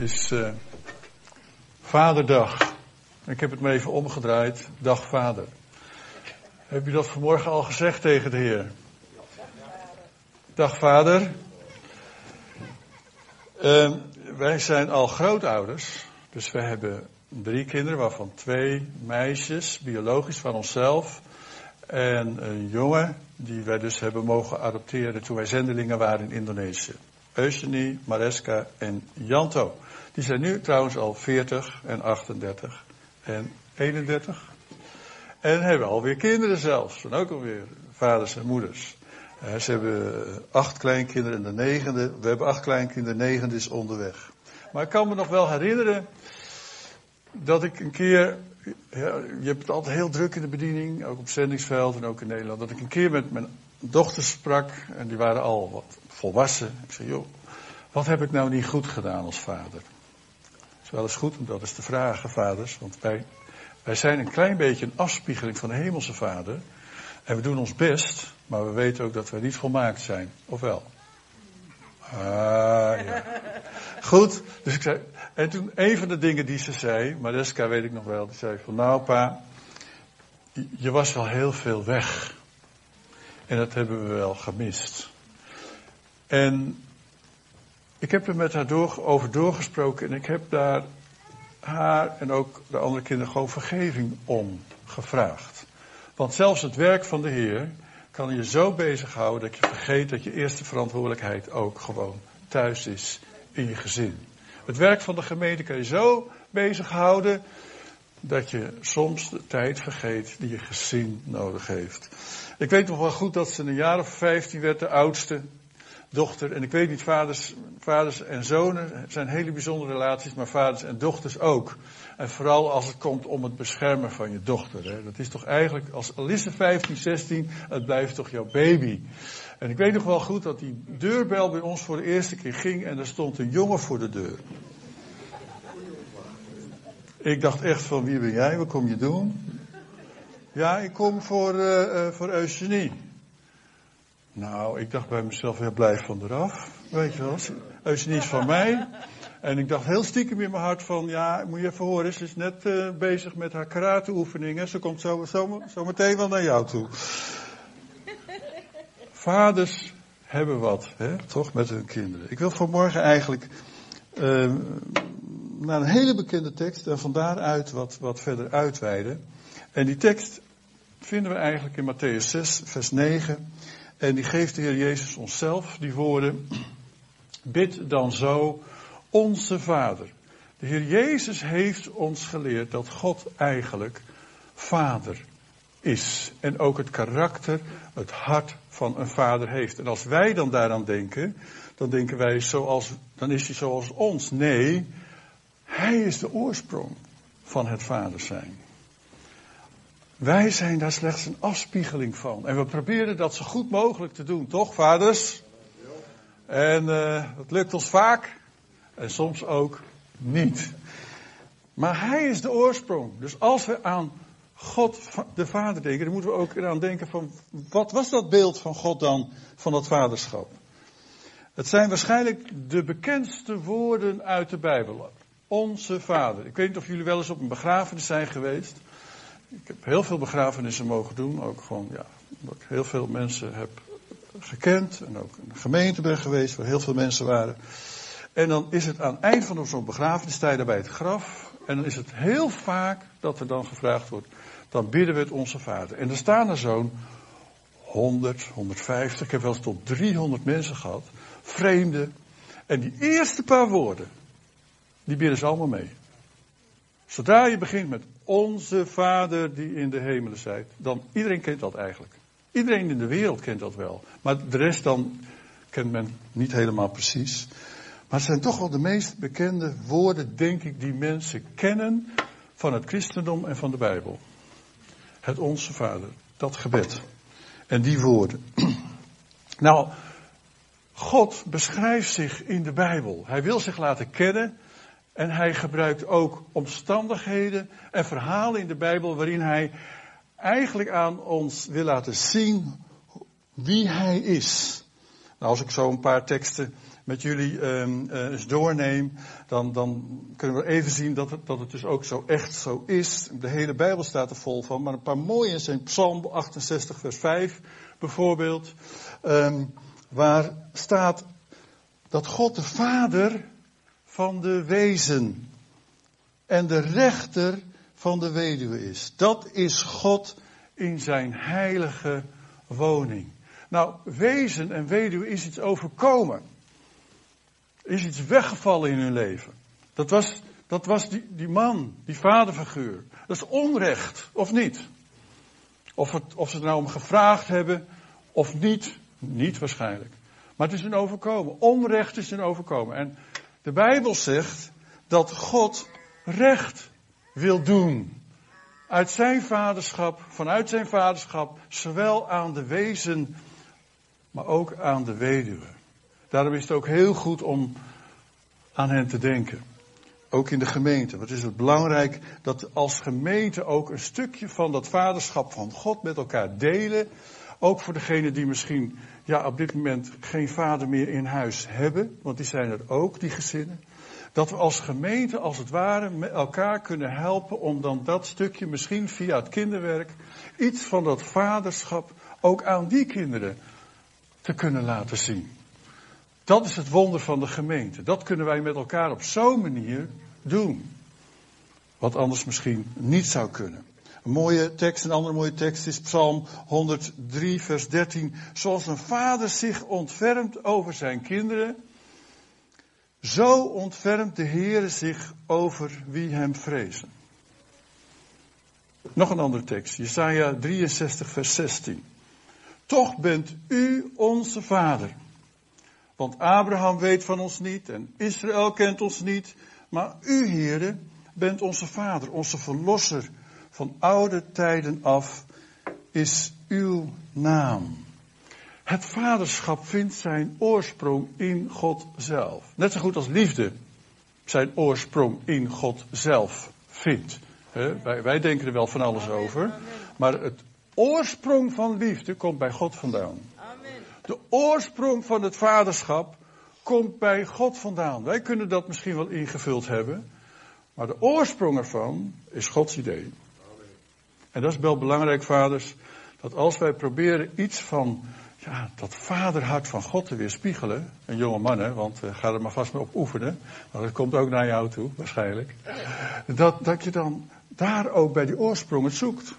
is uh, Vaderdag. Ik heb het me even omgedraaid. Dag Vader. Heb je dat vanmorgen al gezegd tegen de Heer? Dag Vader. Uh, wij zijn al grootouders. Dus we hebben drie kinderen, waarvan twee meisjes, biologisch van onszelf. En een jongen die wij dus hebben mogen adopteren toen wij zendelingen waren in Indonesië. Eugenie, Mareska en Janto. Die zijn nu trouwens al 40 en 38 en 31. En hebben alweer kinderen zelfs. En ook alweer vaders en moeders. Uh, ze hebben acht kleinkinderen en de negende. We hebben acht kleinkinderen, de negende is onderweg. Maar ik kan me nog wel herinneren dat ik een keer. Je hebt het altijd heel druk in de bediening, ook op zendingsveld en ook in Nederland. Dat ik een keer met mijn dochters sprak en die waren al wat volwassen. Ik zei, joh, wat heb ik nou niet goed gedaan als vader? Het is wel eens goed om dat eens te vragen, vaders, want wij, wij zijn een klein beetje een afspiegeling van de hemelse vader. En we doen ons best, maar we weten ook dat we niet volmaakt zijn. Of wel? Ah, ja. Goed, dus ik zei, en toen een van de dingen die ze zei, Mariska weet ik nog wel, die zei van nou pa, je was wel heel veel weg. En dat hebben we wel gemist. En ik heb er met haar door, over doorgesproken en ik heb daar haar en ook de andere kinderen gewoon vergeving om gevraagd. Want zelfs het werk van de Heer kan je zo bezighouden dat je vergeet dat je eerste verantwoordelijkheid ook gewoon thuis is in je gezin. Het werk van de gemeente kan je zo bezighouden dat je soms de tijd vergeet die je gezin nodig heeft. Ik weet nog wel goed dat ze een jaar of vijftien werd, de oudste dochter. En ik weet niet, vaders, vaders en zonen zijn hele bijzondere relaties, maar vaders en dochters ook. En vooral als het komt om het beschermen van je dochter. Hè. Dat is toch eigenlijk, als Alisse 15, 16, het blijft toch jouw baby. En ik weet nog wel goed dat die deurbel bij ons voor de eerste keer ging en er stond een jongen voor de deur. Ik dacht echt van wie ben jij, wat kom je doen? Ja, ik kom voor, uh, voor Eugenie. Nou, ik dacht bij mezelf, ja, blijf van eraf. Weet je wel, Eugenie is van mij. En ik dacht heel stiekem in mijn hart van, ja, moet je even horen, ze is net uh, bezig met haar karateoefeningen. Ze komt zo, zo, zo meteen wel naar jou toe. Vaders hebben wat, hè, toch, met hun kinderen. Ik wil vanmorgen eigenlijk uh, naar een hele bekende tekst en van daaruit wat, wat verder uitweiden. En die tekst vinden we eigenlijk in Matthäus 6, vers 9. En die geeft de Heer Jezus onszelf die woorden. Bid dan zo, onze Vader. De Heer Jezus heeft ons geleerd dat God eigenlijk Vader is. En ook het karakter, het hart van een vader heeft. En als wij dan daaraan denken, dan denken wij zoals, dan is hij zoals ons. Nee, hij is de oorsprong van het vader zijn. Wij zijn daar slechts een afspiegeling van. En we proberen dat zo goed mogelijk te doen, toch, vaders? En uh, dat lukt ons vaak. En soms ook niet. Maar hij is de oorsprong. Dus als we aan God de Vader denken, dan moeten we ook eraan denken van, wat was dat beeld van God dan, van dat vaderschap? Het zijn waarschijnlijk de bekendste woorden uit de Bijbel. Onze Vader. Ik weet niet of jullie wel eens op een begrafenis zijn geweest. Ik heb heel veel begrafenissen mogen doen, ook gewoon, ja, omdat ik heel veel mensen heb gekend en ook de gemeente ben geweest waar heel veel mensen waren. En dan is het aan het eind van zo'n begrafenis, bij het graf. En dan is het heel vaak dat er dan gevraagd wordt, dan bidden we het onze Vader. En er staan er zo'n 100, 150, ik heb wel eens tot 300 mensen gehad, vreemden. En die eerste paar woorden, die bidden ze allemaal mee. Zodra je begint met onze Vader die in de hemelen zijt, dan iedereen kent dat eigenlijk. Iedereen in de wereld kent dat wel. Maar de rest dan kent men niet helemaal precies. Maar het zijn toch wel de meest bekende woorden, denk ik, die mensen kennen van het christendom en van de Bijbel. Het Onze Vader, dat gebed. En die woorden. Nou, God beschrijft zich in de Bijbel. Hij wil zich laten kennen. En hij gebruikt ook omstandigheden en verhalen in de Bijbel waarin hij eigenlijk aan ons wil laten zien wie hij is. Nou, als ik zo een paar teksten met jullie um, eens doorneem, dan, dan kunnen we even zien dat het, dat het dus ook zo echt zo is. De hele Bijbel staat er vol van, maar een paar mooie zijn Psalm 68 vers 5 bijvoorbeeld, um, waar staat dat God de Vader van de wezen en de rechter van de weduwe is. Dat is God in zijn heilige woning. Nou, wezen en weduwe is iets overkomen. Is iets weggevallen in hun leven. Dat was, dat was die, die man, die vaderfiguur. Dat is onrecht, of niet? Of, het, of ze er nou om gevraagd hebben, of niet. Niet waarschijnlijk. Maar het is een overkomen. Onrecht is een overkomen. En de Bijbel zegt dat God recht wil doen. Uit zijn vaderschap, vanuit zijn vaderschap, zowel aan de wezen, maar ook aan de weduwe. Daarom is het ook heel goed om aan hen te denken. Ook in de gemeente. Het is het belangrijk dat als gemeente ook een stukje van dat vaderschap van God met elkaar delen. Ook voor degenen die misschien ja, op dit moment geen vader meer in huis hebben. Want die zijn er ook, die gezinnen. Dat we als gemeente, als het ware, met elkaar kunnen helpen om dan dat stukje, misschien via het kinderwerk, iets van dat vaderschap ook aan die kinderen te kunnen laten zien. Dat is het wonder van de gemeente. Dat kunnen wij met elkaar op zo'n manier doen. Wat anders misschien niet zou kunnen. Een mooie tekst, een andere mooie tekst is Psalm 103, vers 13. Zoals een vader zich ontfermt over zijn kinderen, zo ontfermt de Heer zich over wie hem vrezen. Nog een andere tekst, Jesaja 63, vers 16. Toch bent u onze vader. Want Abraham weet van ons niet en Israël kent ons niet, maar u, Heere, bent onze vader, onze verlosser. Van oude tijden af is uw naam. Het vaderschap vindt zijn oorsprong in God zelf. Net zo goed als liefde zijn oorsprong in God zelf vindt. wij, wij, denken er wel van alles over. Maar het oorsprong van liefde komt bij God vandaan. De oorsprong van het vaderschap komt bij God vandaan. Wij kunnen dat misschien wel ingevuld hebben. Maar de oorsprong ervan is Gods idee. En dat is wel belangrijk, vaders. Dat als wij proberen iets van ja, dat vaderhart van God te weerspiegelen. Een jonge man, hè, want uh, ga er maar vast mee op oefenen. Want dat komt ook naar jou toe, waarschijnlijk. Dat, dat je dan daar ook bij die oorsprong het zoekt.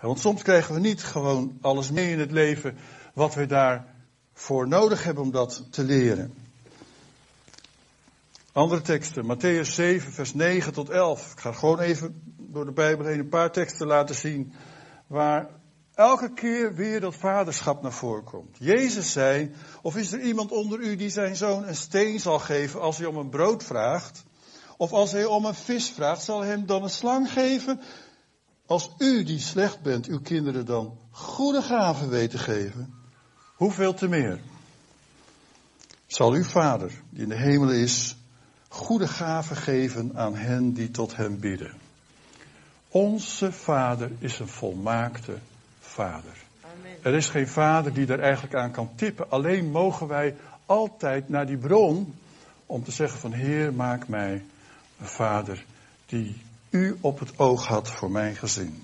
Want soms krijgen we niet gewoon alles mee in het leven wat we daarvoor nodig hebben om dat te leren. Andere teksten, Matthäus 7, vers 9 tot 11. Ik ga gewoon even door de Bijbel heen een paar teksten laten zien waar elke keer weer dat vaderschap naar voren komt. Jezus zei, of is er iemand onder u die zijn zoon een steen zal geven als hij om een brood vraagt? Of als hij om een vis vraagt, zal hij hem dan een slang geven? Als u die slecht bent, uw kinderen dan goede gaven weten geven, hoeveel te meer? Zal uw vader, die in de hemel is, goede gaven geven aan hen die tot hem bidden? Onze vader is een volmaakte vader. Amen. Er is geen vader die daar eigenlijk aan kan tippen. Alleen mogen wij altijd naar die bron om te zeggen van Heer, maak mij een vader die u op het oog had voor mijn gezin.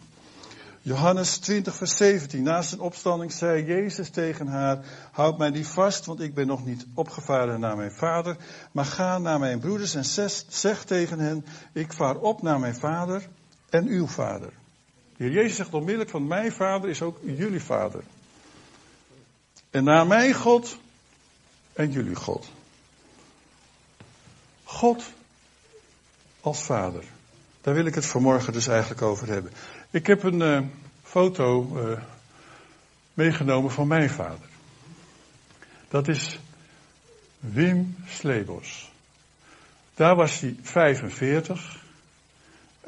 Johannes 20, vers 17. Na zijn opstanding zei Jezus tegen haar: Houd mij niet vast, want ik ben nog niet opgevaren naar mijn vader. Maar ga naar mijn broeders en zeg tegen hen: Ik vaar op naar mijn vader en uw vader. De Jezus zegt onmiddellijk: Van mijn vader is ook jullie vader. En naar mijn God en jullie God. God als vader. Daar wil ik het vanmorgen dus eigenlijk over hebben. Ik heb een uh, foto uh, meegenomen van mijn vader. Dat is Wim Slebos. Daar was hij 45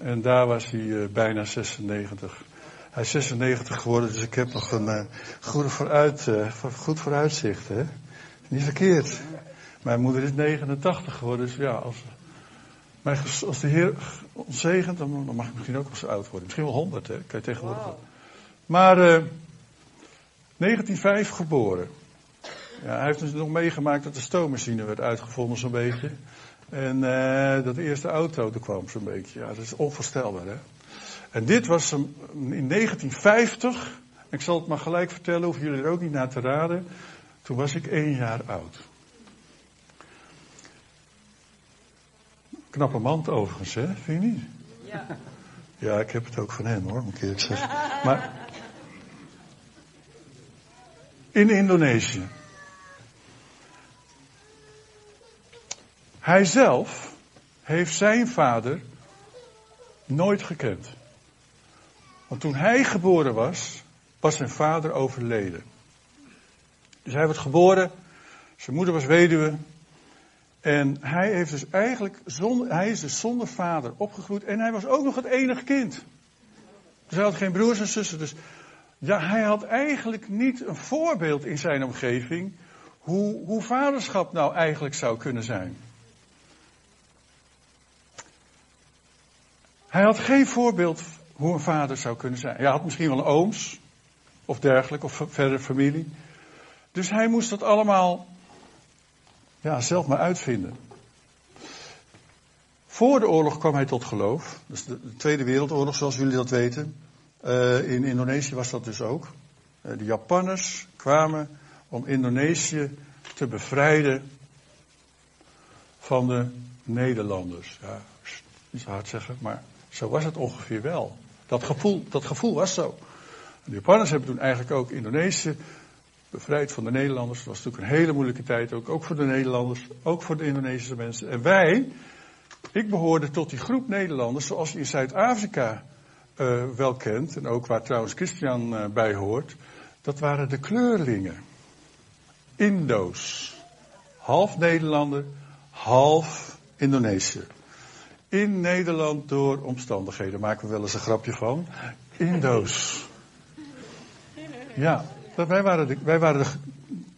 en daar was hij uh, bijna 96. Hij is 96 geworden, dus ik heb nog een goede vooruit, goed vooruitzicht. Hè? Niet verkeerd. Mijn moeder is 89 geworden, dus ja, als de Heer ons zegent, dan, mag ik misschien ook wel zo oud worden. Misschien wel 100, hè? Kan je tegenwoordig. Wow. Maar uh, eh, 1905 geboren. Ja, hij heeft dus nog meegemaakt dat de stoommachine werd uitgevonden zo'n beetje. En uh, dat eerste auto er kwam zo'n beetje. Ja, dat is onvoorstelbaar hè. En dit was in 1950. Ik zal het maar gelijk vertellen, hoeven jullie er ook niet naar te raden. Toen was ik één jaar oud. Knappe mand overigens, hè? Vind je niet? Ja. Ja, ik heb het ook van hen hoor, moet ik eerlijk zeggen. Maar in Indonesië. Hij zelf heeft zijn vader nooit gekend. Want toen hij geboren was, was zijn vader overleden. Dus hij werd geboren, zijn moeder was weduwe. En hij, heeft dus eigenlijk zonder, hij is dus zonder vader opgegroeid. En hij was ook nog het enige kind. Dus hij had geen broers en zussen. Dus ja, hij had eigenlijk niet een voorbeeld in zijn omgeving. Hoe, hoe vaderschap nou eigenlijk zou kunnen zijn. Hij had geen voorbeeld hoe een vader zou kunnen zijn. Hij had misschien wel ooms of dergelijke, of verder familie. Dus hij moest dat allemaal ja, zelf maar uitvinden. Voor de oorlog kwam hij tot geloof. Dus de, de Tweede Wereldoorlog, zoals jullie dat weten. Uh, in Indonesië was dat dus ook. Uh, de Japanners kwamen om Indonesië te bevrijden van de Nederlanders. Ja, niet zo hard zeggen, maar zo was het ongeveer wel. Dat gevoel, dat gevoel was zo. De Japanners hebben toen eigenlijk ook Indonesië bevrijd van de Nederlanders. Dat was natuurlijk een hele moeilijke tijd, ook, ook voor de Nederlanders, ook voor de Indonesische mensen. En wij, ik behoorde tot die groep Nederlanders, zoals je in Zuid-Afrika uh, wel kent, en ook waar trouwens Christian uh, bij hoort. Dat waren de kleurlingen. Indo's. Half Nederlander, half Indonesië. In Nederland door omstandigheden, maken we wel eens een grapje van. Indo's. Ja, wij waren de, wij waren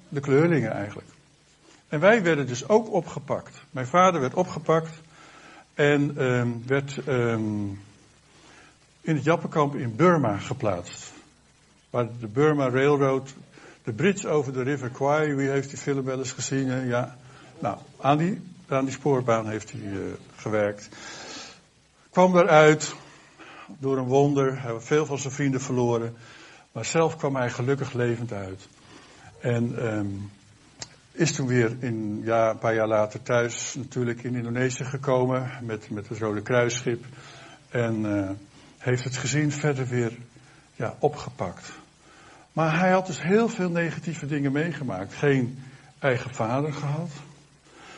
de, kleurlingen eigenlijk. En wij werden dus ook opgepakt. Mijn vader werd opgepakt en um, werd um, in het Jappenkamp in Burma geplaatst. Waar de Burma Railroad, de bridge over de River Kwai, wie heeft die film wel eens gezien? Ja, nou, aan die, aan die spoorbaan heeft hij uh, gewerkt. Kwam eruit door een wonder, had veel van zijn vrienden verloren. Maar zelf kwam hij gelukkig levend uit. En um, is toen weer in, ja, een paar jaar later thuis natuurlijk in Indonesië gekomen met, met het Rode Kruisschip. En uh, heeft het gezin verder weer ja, opgepakt. Maar hij had dus heel veel negatieve dingen meegemaakt. Geen eigen vader gehad.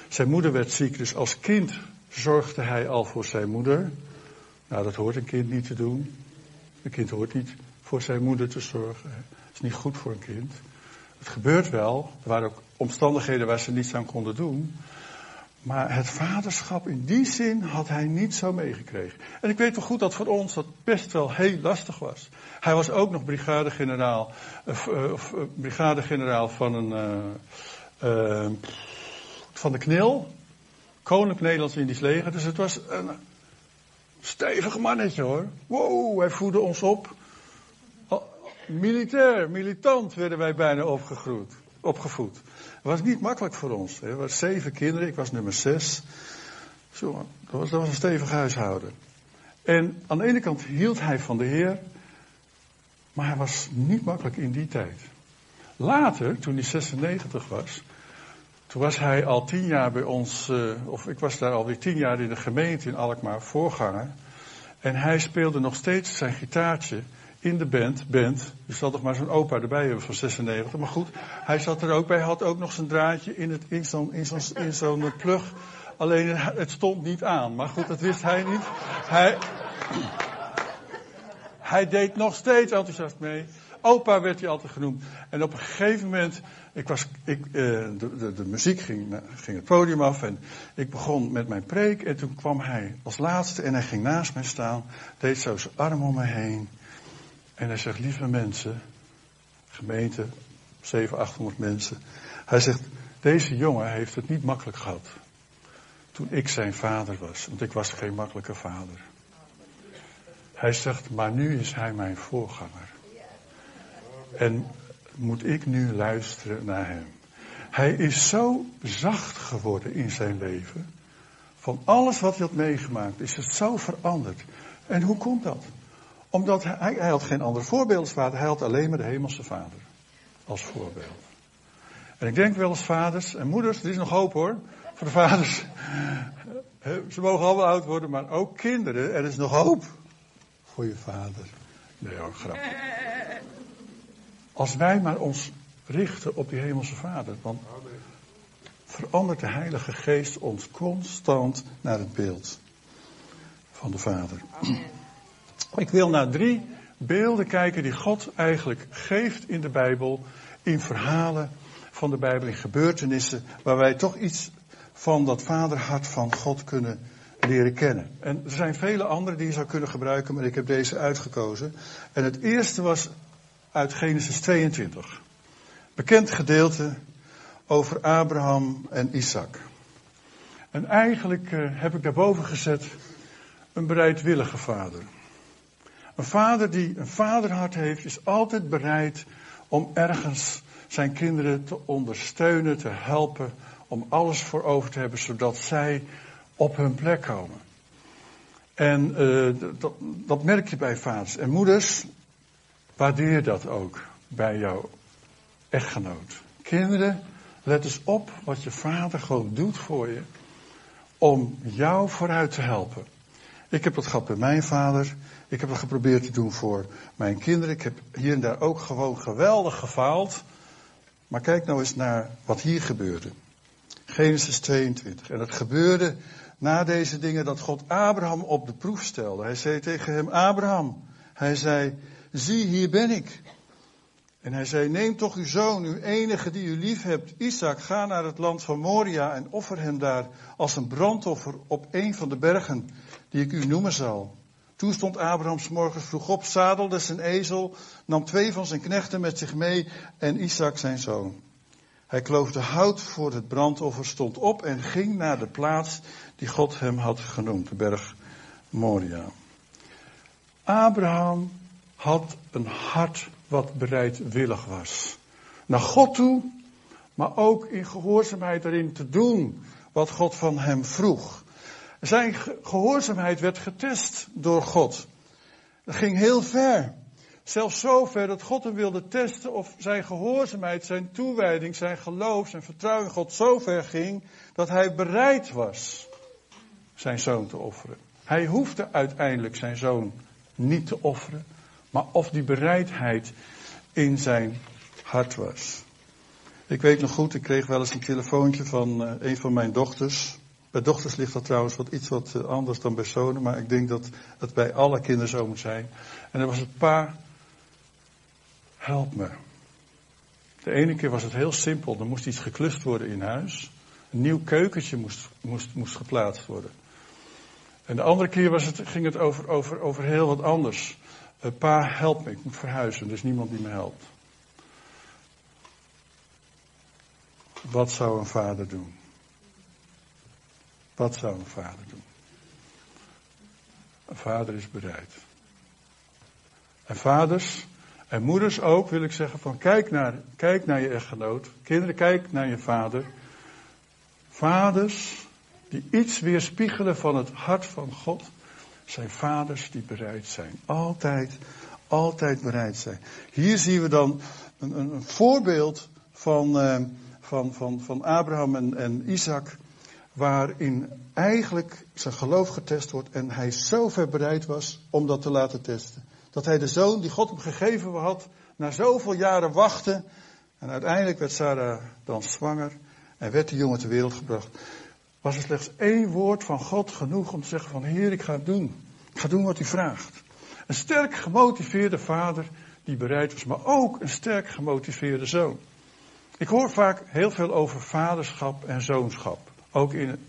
Zijn moeder werd ziek, dus als kind zorgde hij al voor zijn moeder. Nou, dat hoort een kind niet te doen. Een kind hoort niet voor zijn moeder te zorgen. Dat is niet goed voor een kind. Het gebeurt wel. Er waren ook omstandigheden waar ze niets aan konden doen. Maar het vaderschap in die zin had hij niet zo meegekregen. En ik weet wel goed dat voor ons dat best wel heel lastig was. Hij was ook nog brigadegeneraal, uh, uh, brigadegeneraal van een, uh, van de KNIL. Koninklijk Nederlands Indisch Leger. Dus het was een stevig mannetje hoor. Wow, hij voedde ons op. Militair, militant werden wij bijna opgegroeid, opgevoed. Het was niet makkelijk voor ons. Er waren zeven kinderen, ik was nummer zes. Zo, dat, was, dat was een stevig huishouden. En aan de ene kant hield hij van de Heer, maar hij was niet makkelijk in die tijd. Later, toen hij 96 was, toen was hij al tien jaar bij ons, uh, of ik was daar alweer tien jaar in de gemeente in Alkmaar, voorganger. En hij speelde nog steeds zijn gitaartje in de band, band. Je zal toch maar zo'n opa erbij hebben van 96. Maar goed, hij zat er ook bij, had ook nog zijn draadje in, het, in zo'n in zo'n in zo'n plug. Alleen het stond niet aan. Maar goed, dat wist hij niet. Hij, hij deed nog steeds enthousiast mee. Opa werd hij altijd genoemd. En op een gegeven moment, ik was, ik, uh, de, de, de, muziek ging, ging het podium af en ik begon met mijn preek. En toen kwam hij als laatste en hij ging naast mij staan, deed zo zijn arm om me heen. En hij zegt, lieve mensen, gemeente, 700, 800 mensen. Hij zegt, deze jongen heeft het niet makkelijk gehad. Toen ik zijn vader was, want ik was geen makkelijke vader. Hij zegt, maar nu is hij mijn voorganger. En moet ik nu luisteren naar hem. Hij is zo zacht geworden in zijn leven. Van alles wat hij had meegemaakt is het zo veranderd. En hoe komt dat? Omdat hij, hij had geen andere voorbeeldsvader, hij had alleen maar de hemelse vader als voorbeeld. En ik denk wel eens vaders en moeders, er is nog hoop hoor, voor de vaders. Ze mogen allemaal oud worden, maar ook kinderen, er is nog hoop voor je vader. Nee hoor, grapje. Als wij maar ons richten op die hemelse vader, dan verandert de Heilige Geest ons constant naar het beeld van de Vader. Ik wil naar drie beelden kijken die God eigenlijk geeft in de Bijbel, in verhalen van de Bijbel, in gebeurtenissen, waar wij toch iets van dat vaderhart van God kunnen leren kennen. En er zijn vele andere die je zou kunnen gebruiken, maar ik heb deze uitgekozen. En het eerste was uit Genesis 22. Bekend gedeelte over Abraham en Isaac. En eigenlijk uh, heb ik daarboven gezet een bereidwillige vader. Een vader die een vaderhart heeft, is altijd bereid om ergens zijn kinderen te ondersteunen, te helpen, om alles voor over te hebben, zodat zij op hun plek komen. En dat, dat, merk je bij vaders en moeders. Waardeer dat ook bij jouw echtgenoot. Kinderen, let eens op wat je vader gewoon doet voor je. Om jou vooruit te helpen. Ik heb dat gehad bij mijn vader. Ik heb het geprobeerd te doen voor mijn kinderen. Ik heb hier en daar ook gewoon geweldig gefaald. Maar kijk nou eens naar wat hier gebeurde. Genesis 22. En het gebeurde na deze dingen dat God Abraham op de proef stelde. Hij zei tegen hem, Abraham, hij zei, zie hier ben ik. En hij zei, neem toch uw zoon, uw enige die u lief hebt, Isaac, ga naar het land van Moria en offer hem daar als een brandoffer op een van de bergen die ik u noemen zal. Toen stond Abraham morgens vroeg op, zadelde zijn ezel, nam twee van zijn knechten met zich mee en Isaac zijn zoon. Hij kloofde hout voor het brandoffer, stond op en ging naar de plaats die God hem had genoemd, de berg Moria. Abraham had een hart wat bereidwillig was. Naar God toe, maar ook in gehoorzaamheid erin te doen wat God van hem vroeg. Zijn gehoorzaamheid werd getest door God. Dat ging heel ver. Zelfs zo ver dat God hem wilde testen of zijn gehoorzaamheid, zijn toewijding, zijn geloof, zijn vertrouwen in God zo ver ging dat hij bereid was zijn zoon te offeren. Hij hoefde uiteindelijk zijn zoon niet te offeren, maar of die bereidheid in zijn hart was. Ik weet nog goed, ik kreeg wel eens een telefoontje van uh, een van mijn dochters. Bij dochters ligt dat trouwens wat iets wat uh, anders dan bij zonen, maar ik denk dat het bij alle kinderen zo moet zijn. En dan was het pa, help me. De ene keer was het heel simpel, er moest iets geklust worden in huis. Een nieuw keukentje moest, moest, moest geplaatst worden. En de andere keer was het, ging het over, over, over heel wat anders. Uh, pa, help me, ik moet verhuizen, er is niemand die me helpt. Wat zou een vader doen? Wat zou een vader doen? Een vader is bereid. En vaders en moeders ook wil ik zeggen van kijk naar, kijk naar je echtgenoot. Kinderen, kijk naar je vader. Vaders die iets weerspiegelen van het hart van God, zijn vaders die bereid zijn. Altijd, altijd bereid zijn. Hier zien we dan een, een, een voorbeeld van, uh, van, van, van Abraham en, en Isaac, waarin eigenlijk zijn geloof getest wordt en hij zo ver bereid was om dat te laten testen. Dat hij de zoon die God hem gegeven had, na zoveel jaren wachtte. En uiteindelijk werd Sarah dan zwanger en werd de jongen ter wereld gebracht was er slechts één woord van God genoeg om te zeggen van Heer, ik ga het doen. Ik ga doen wat u vraagt. Een sterk gemotiveerde vader die bereid was, maar ook een sterk gemotiveerde zoon. Ik hoor vaak heel veel over vaderschap en zoonschap. Ook in het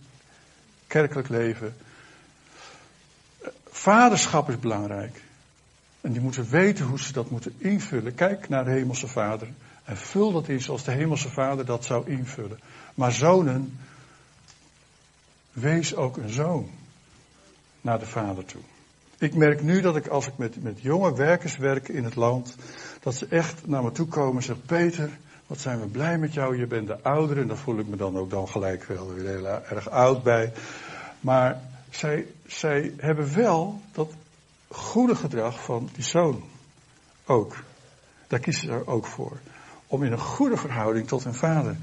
kerkelijk leven. Vaderschap is belangrijk. En die moeten weten hoe ze dat moeten invullen. Kijk naar de Hemelse Vader en vul dat in zoals de Hemelse Vader dat zou invullen. Maar zonen, Wees ook een zoon naar de vader toe. Ik merk nu dat ik als ik met, met jonge werkers werk in het land, dat ze echt naar me toe komen en zeggen, Peter, Wat zijn we blij met jou, je bent de oudere. En daar voel ik me dan ook dan gelijk wel weer heel erg oud bij. Maar zij, zij hebben wel dat goede gedrag van die zoon. Ook. Daar kiezen ze ook voor. Om in een goede verhouding tot hun vader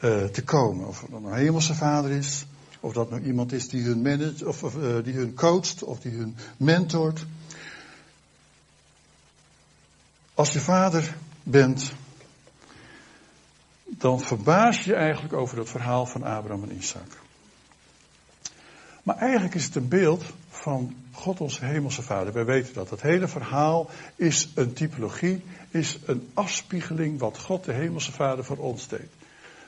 uh, te komen. Of het een hemelse vader is. Of dat nou iemand is die hun managt, of, uh, die hun coacht, of die hun mentort. Als je vader bent, dan verbaas je eigenlijk over dat verhaal van Abraham en Isaac. Maar eigenlijk is het een beeld van God onze hemelse vader. Wij weten dat. Het hele verhaal is een typologie, is een afspiegeling wat God de hemelse vader voor ons deed.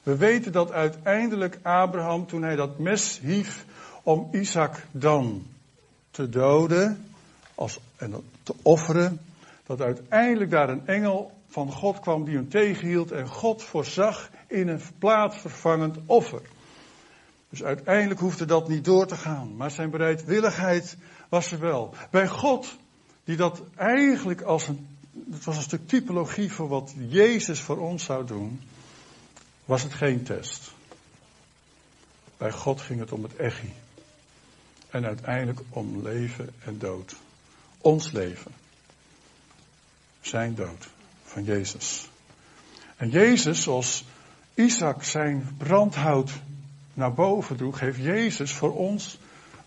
We weten dat uiteindelijk Abraham, toen hij dat mes hief om Isaac dan te doden als, en te offeren, dat uiteindelijk daar een engel van God kwam die hem tegenhield en God voorzag in een plaatsvervangend offer. Dus uiteindelijk hoefde dat niet door te gaan, maar zijn bereidwilligheid was er wel. Bij God, die dat eigenlijk als een, het was een stuk typologie voor wat Jezus voor ons zou doen, was het geen test. Bij God ging het om het echi. En uiteindelijk om leven en dood. Ons leven. Zijn dood van Jezus. En Jezus, zoals Isaac zijn brandhout naar boven droeg, heeft Jezus voor ons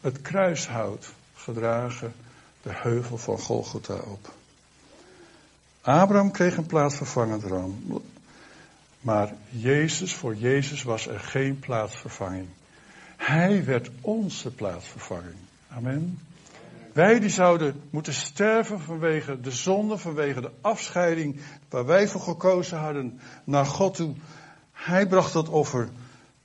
het kruishout gedragen, de heuvel van Golgotha op. Abraham kreeg een plaatsvervangend ram, maar Jezus, voor Jezus was er geen plaatsvervanging. Hij werd onze plaatsvervanging. Amen. Wij die zouden moeten sterven vanwege de zonde, vanwege de afscheiding waar wij voor gekozen hadden naar God toe. Hij bracht dat offer,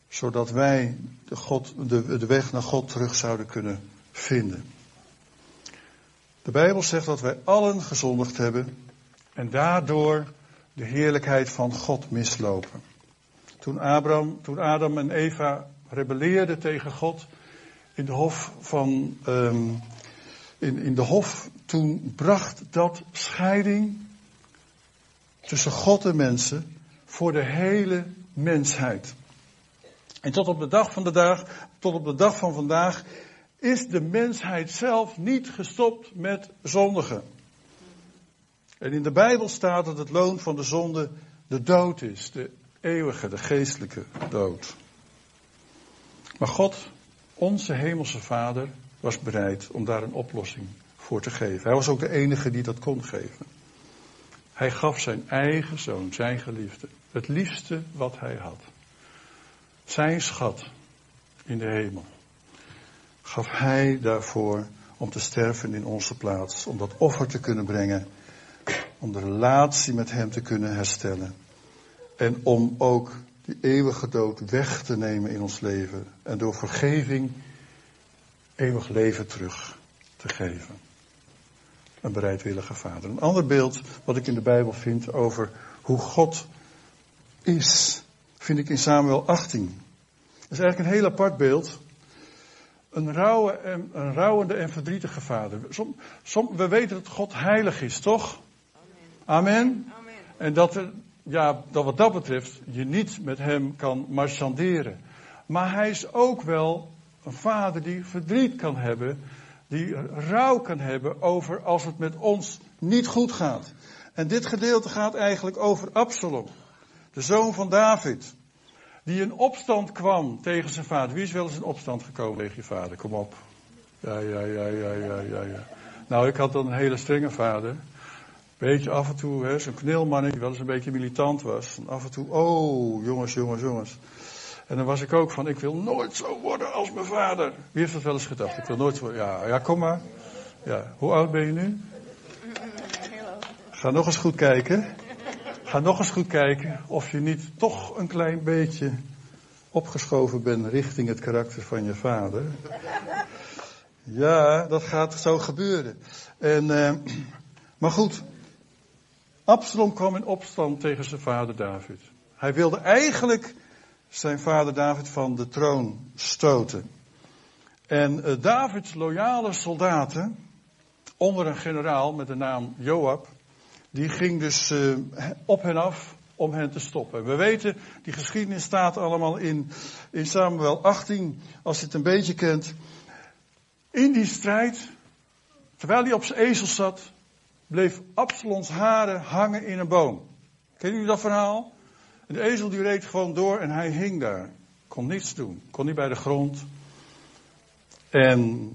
zodat wij de, God, de, de weg naar God terug zouden kunnen vinden. De Bijbel zegt dat wij allen gezondigd hebben en daardoor de heerlijkheid van God mislopen. Toen, Abraham, toen Adam en Eva rebelleerden tegen God in de hof van um, in, in de hof, toen bracht dat scheiding tussen God en mensen voor de hele mensheid. En tot op de dag van de dag, tot op de dag van vandaag, is de mensheid zelf niet gestopt met zondigen. En in de Bijbel staat dat het loon van de zonde de dood is, de eeuwige, de geestelijke dood. Maar God, onze hemelse Vader, was bereid om daar een oplossing voor te geven. Hij was ook de enige die dat kon geven. Hij gaf zijn eigen zoon, zijn geliefde, het liefste wat hij had. Zijn schat in de hemel. Gaf hij daarvoor om te sterven in onze plaats, om dat offer te kunnen brengen, om de relatie met hem te kunnen herstellen. En om ook die eeuwige dood weg te nemen in ons leven. En door vergeving eeuwig leven terug te geven. Een bereidwillige vader. Een ander beeld wat ik in de Bijbel vind over hoe God is, vind ik in Samuel 18. Dat is eigenlijk een heel apart beeld. Een, rouwe en, rouwende en verdrietige vader. Som, we weten dat God heilig is, toch? Amen. En dat, er, ja, dat wat dat betreft je niet met hem kan marchanderen. Maar hij is ook wel een vader die verdriet kan hebben, die rouw kan hebben over als het met ons niet goed gaat. En dit gedeelte gaat eigenlijk over Absalom, de zoon van David, die in opstand kwam tegen zijn vader. Wie is wel eens in opstand gekomen tegen je vader? Kom op. Ja, ja, ja, ja, ja, ja. ja. Nou, ik had dan een hele strenge vader. Beetje af en toe, zo'n knilmannetje, die wel eens een beetje militant was. Af en toe, oh, jongens, jongens, jongens. En dan was ik ook van, ik wil nooit zo worden als mijn vader. Wie heeft dat wel eens gedacht? Ik wil nooit zo Ja, ja, kom maar. Ja, hoe oud ben je nu? Ga nog eens goed kijken. Ga nog eens goed kijken of je niet toch een klein beetje opgeschoven bent richting het karakter van je vader. Ja, dat gaat zo gebeuren. En, uh, maar goed, Absalom kwam in opstand tegen zijn vader David. Hij wilde eigenlijk zijn vader David van de troon stoten. En uh, Davids loyale soldaten, onder een generaal met de naam Joab, die ging dus uh, op hen af om hen te stoppen. We weten, die geschiedenis staat allemaal in, in Samuel 18, als je het een beetje kent. In die strijd, terwijl hij op zijn ezel zat, bleef Absalons haren hangen in een boom. Kennen jullie dat verhaal? de ezel die reed gewoon door en hij hing daar. Kon niets doen. Kon niet bij de grond. En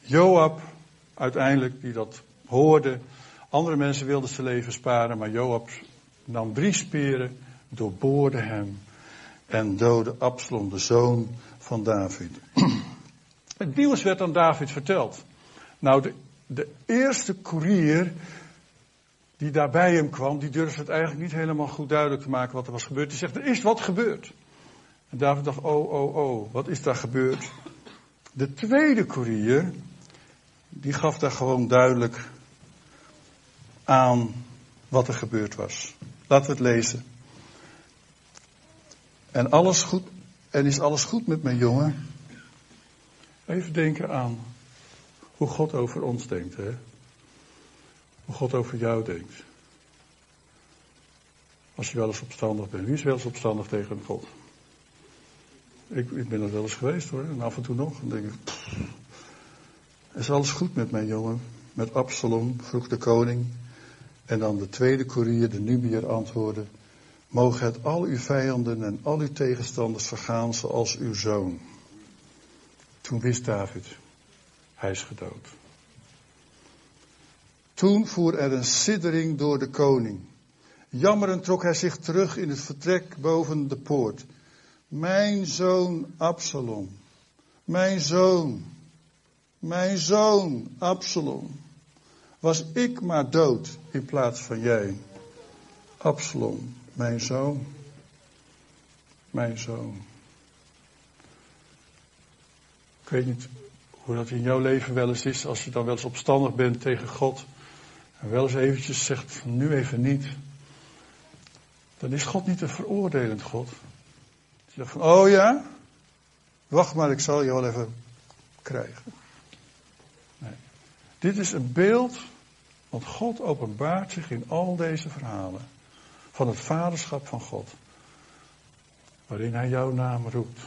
Joab, uiteindelijk, die dat hoorde. Andere mensen wilden zijn leven sparen, maar Joab nam drie speren, doorboorde hem en doodde Absalom, de zoon van David. Het nieuws werd aan David verteld. Nou, de, de eerste koerier die daar bij hem kwam, die durfde het eigenlijk niet helemaal goed duidelijk te maken wat er was gebeurd. Die zegt, er is wat gebeurd. En David dacht, oh, oh, oh, wat is daar gebeurd? De tweede koerier, die gaf daar gewoon duidelijk aan wat er gebeurd was. Laten we het lezen. En alles goed, en is alles goed met mijn jongen? Even denken aan hoe God over ons denkt, hè? Hoe God over jou denkt. Als je wel eens opstandig bent. Wie is wel eens opstandig tegen God? Ik, ik ben er wel eens geweest hoor. En af en toe nog. Dan denk ik. Is alles goed met mijn jongen? Met Absalom, vroeg de koning. En dan de tweede koerier, de Nubier, antwoordde. Mogen het al uw vijanden en al uw tegenstanders vergaan zoals uw zoon. Toen wist David, hij is gedood. Toen voer er een siddering door de koning. Jammerend trok hij zich terug in het vertrek boven de poort. Mijn zoon Absalom. Mijn zoon. Mijn zoon Absalom. Was ik maar dood in plaats van jij. Absalom, mijn zoon. Mijn zoon. Ik weet niet hoe dat in jouw leven wel eens is, als je dan wel eens opstandig bent tegen God. En wel eens eventjes zegt van nu even niet. Dan is God niet een veroordelend God. Je zegt van, oh ja? Wacht maar, ik zal je wel even krijgen. Nee. Dit is een beeld, want God openbaart zich in al deze verhalen. Van het vaderschap van God. Waarin hij jouw naam roept.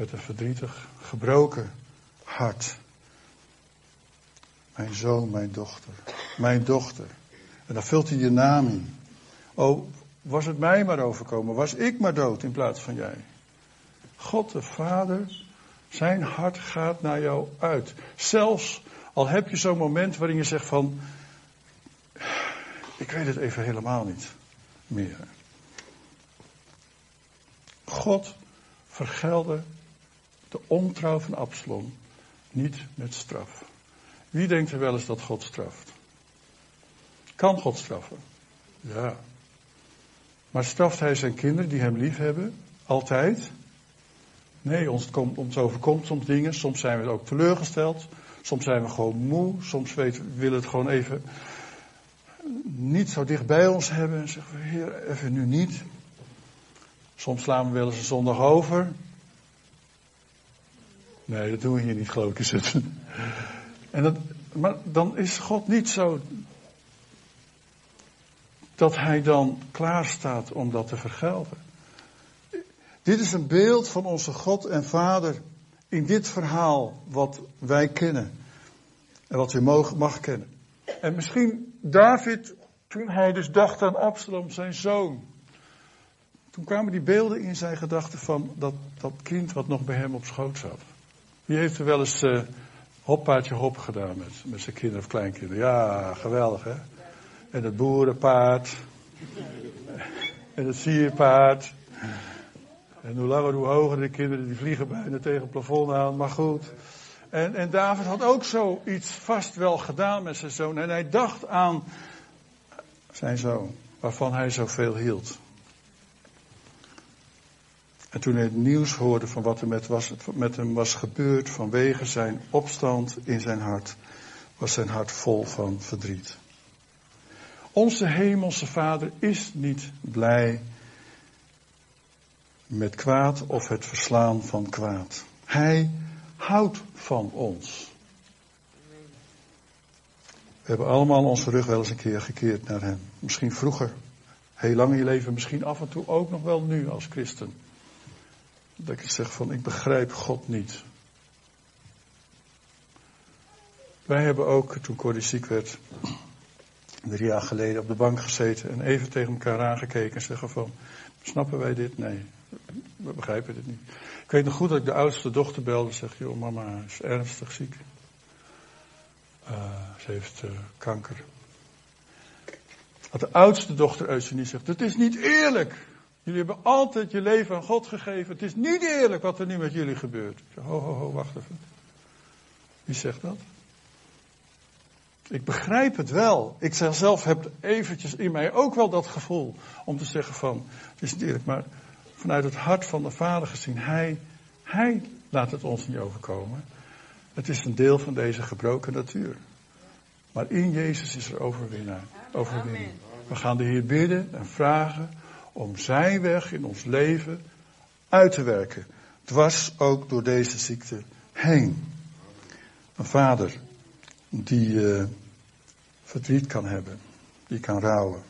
Met een verdrietig, gebroken hart. Mijn zoon, mijn dochter. Mijn dochter. En dan vult hij je naam in. Oh, was het mij maar overkomen. Was ik maar dood in plaats van jij. God de Vader, zijn hart gaat naar jou uit. Zelfs al heb je zo'n moment waarin je zegt van, ik weet het even helemaal niet meer. God vergelde de ontrouw van Absalom niet met straf. Wie denkt er wel eens dat God straft? Kan God straffen? Ja. Maar straft hij zijn kinderen die hem lief hebben? Altijd? Nee, ons, komt, ons overkomt soms dingen. Soms zijn we ook teleurgesteld. Soms zijn we gewoon moe. Soms weten, we willen het gewoon even niet zo dicht bij ons hebben. En zeggen we, heer, even nu niet. Soms slaan we wel eens een zondag over. Nee, dat doen we hier niet, geloof ik. En dat, maar dan is God niet zo dat hij dan klaar staat om dat te vergelden. Dit is een beeld van onze God en Vader in dit verhaal wat wij kennen en wat u mag, mag kennen. En misschien David, toen hij dus dacht aan Absalom, zijn zoon. Toen kwamen die beelden in zijn gedachten van dat, dat kind wat nog bij hem op schoot zat. Wie heeft er wel eens uh, hop gedaan met, met zijn kinderen of kleinkinderen? Ja, geweldig hè. En het boerenpaard. En het sierpaard. En hoe langer hoe hoger de kinderen, die vliegen bijna tegen het plafond aan. Maar goed. En, en David had ook zoiets vast wel gedaan met zijn zoon. En hij dacht aan zijn zoon, waarvan hij zoveel hield. En toen hij het nieuws hoorde van wat er met, was, met hem was gebeurd vanwege zijn opstand in zijn hart, was zijn hart vol van verdriet. Onze hemelse Vader is niet blij met kwaad of het verslaan van kwaad. Hij houdt van ons. We hebben allemaal onze rug wel eens een keer gekeerd naar Hem. Misschien vroeger heel lang in je leven, misschien af en toe ook nog wel nu als christen. Dat ik zeg van, ik begrijp God niet. Wij hebben ook, toen Corrie ziek werd, drie jaar geleden op de bank gezeten en even tegen elkaar aangekeken en zeggen van, snappen wij dit? Nee, we begrijpen dit niet. Ik weet nog goed dat ik de oudste dochter belde en zeg, joh mama is ernstig ziek. Uh, ze heeft uh, kanker. Dat de oudste dochter Eugenie zegt, het is niet eerlijk. Jullie hebben altijd je leven aan God gegeven. Het is niet eerlijk wat er nu met jullie gebeurt. Ho, ho, ho, wacht even. Wie zegt dat? Ik begrijp het wel. Ik zelf heb eventjes in mij ook wel dat gevoel om te zeggen van, het is niet eerlijk, maar vanuit het hart van de Vader gezien, Hij, Hij laat het ons niet overkomen. Het is een deel van deze gebroken natuur. Maar in Jezus is er overwinnaar, overwinning. We gaan de Heer bidden en vragen om Zijn weg in ons leven uit te werken. Dwars ook door deze ziekte heen. Een vader die uh, verdriet kan hebben, die kan rouwen.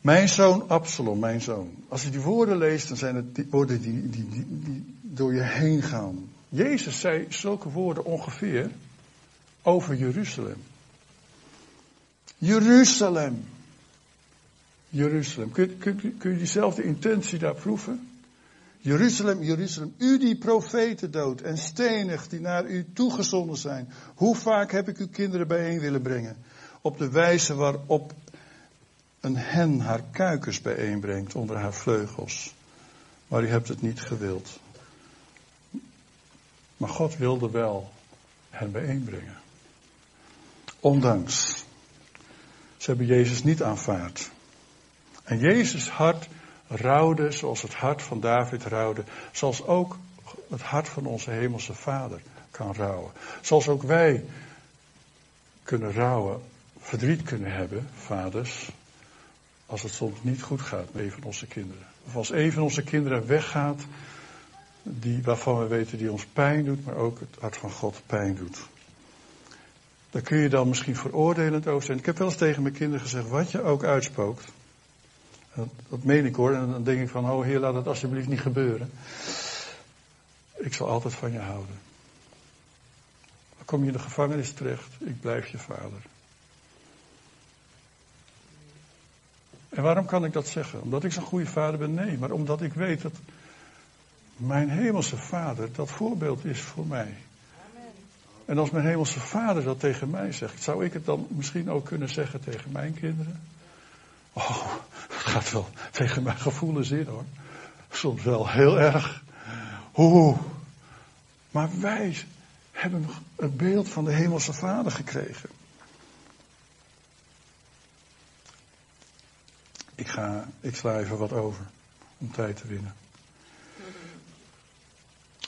Mijn zoon Absalom, mijn zoon. Als je die woorden leest, dan zijn het die woorden die, die, die, die door je heen gaan. Jezus zei zulke woorden ongeveer over Jeruzalem. Jeruzalem. Jeruzalem. Kun, kun, kun je diezelfde intentie daar proeven? Jeruzalem, Jeruzalem, u die profeten doodt en stenigt die naar u toegezonden zijn. Hoe vaak heb ik uw kinderen bijeen willen brengen? Op de wijze waarop een hen haar kuikens bijeenbrengt onder haar vleugels. Maar u hebt het niet gewild. Maar God wilde wel hen bijeenbrengen. Ondanks. Ze hebben Jezus niet aanvaard. En Jezus hart rouwde zoals het hart van David rouwde. Zoals ook het hart van onze hemelse vader kan rouwen. Zoals ook wij kunnen rouwen, verdriet kunnen hebben, vaders, als het soms niet goed gaat met een van onze kinderen. Of als een van onze kinderen weggaat, die, waarvan we weten die ons pijn doet, maar ook het hart van God pijn doet. Daar kun je dan misschien veroordelend over zijn. Ik heb wel eens tegen mijn kinderen gezegd, wat je ook uitspookt. Dat, meen ik hoor. En dan denk ik van, oh heer, laat het alsjeblieft niet gebeuren. Ik zal altijd van je houden. Dan kom je in de gevangenis terecht, ik blijf je vader. En waarom kan ik dat zeggen? Omdat ik zo'n goede vader ben? Nee, maar omdat ik weet dat mijn hemelse vader dat voorbeeld is voor mij. En als mijn hemelse vader dat tegen mij zegt, zou ik het dan misschien ook kunnen zeggen tegen mijn kinderen? Oh, dat gaat wel tegen mijn gevoelens in hoor. Soms wel heel erg. Oeh. Maar wij hebben het beeld van de hemelse vader gekregen. Ik, ga, ik sla even wat over om tijd te winnen.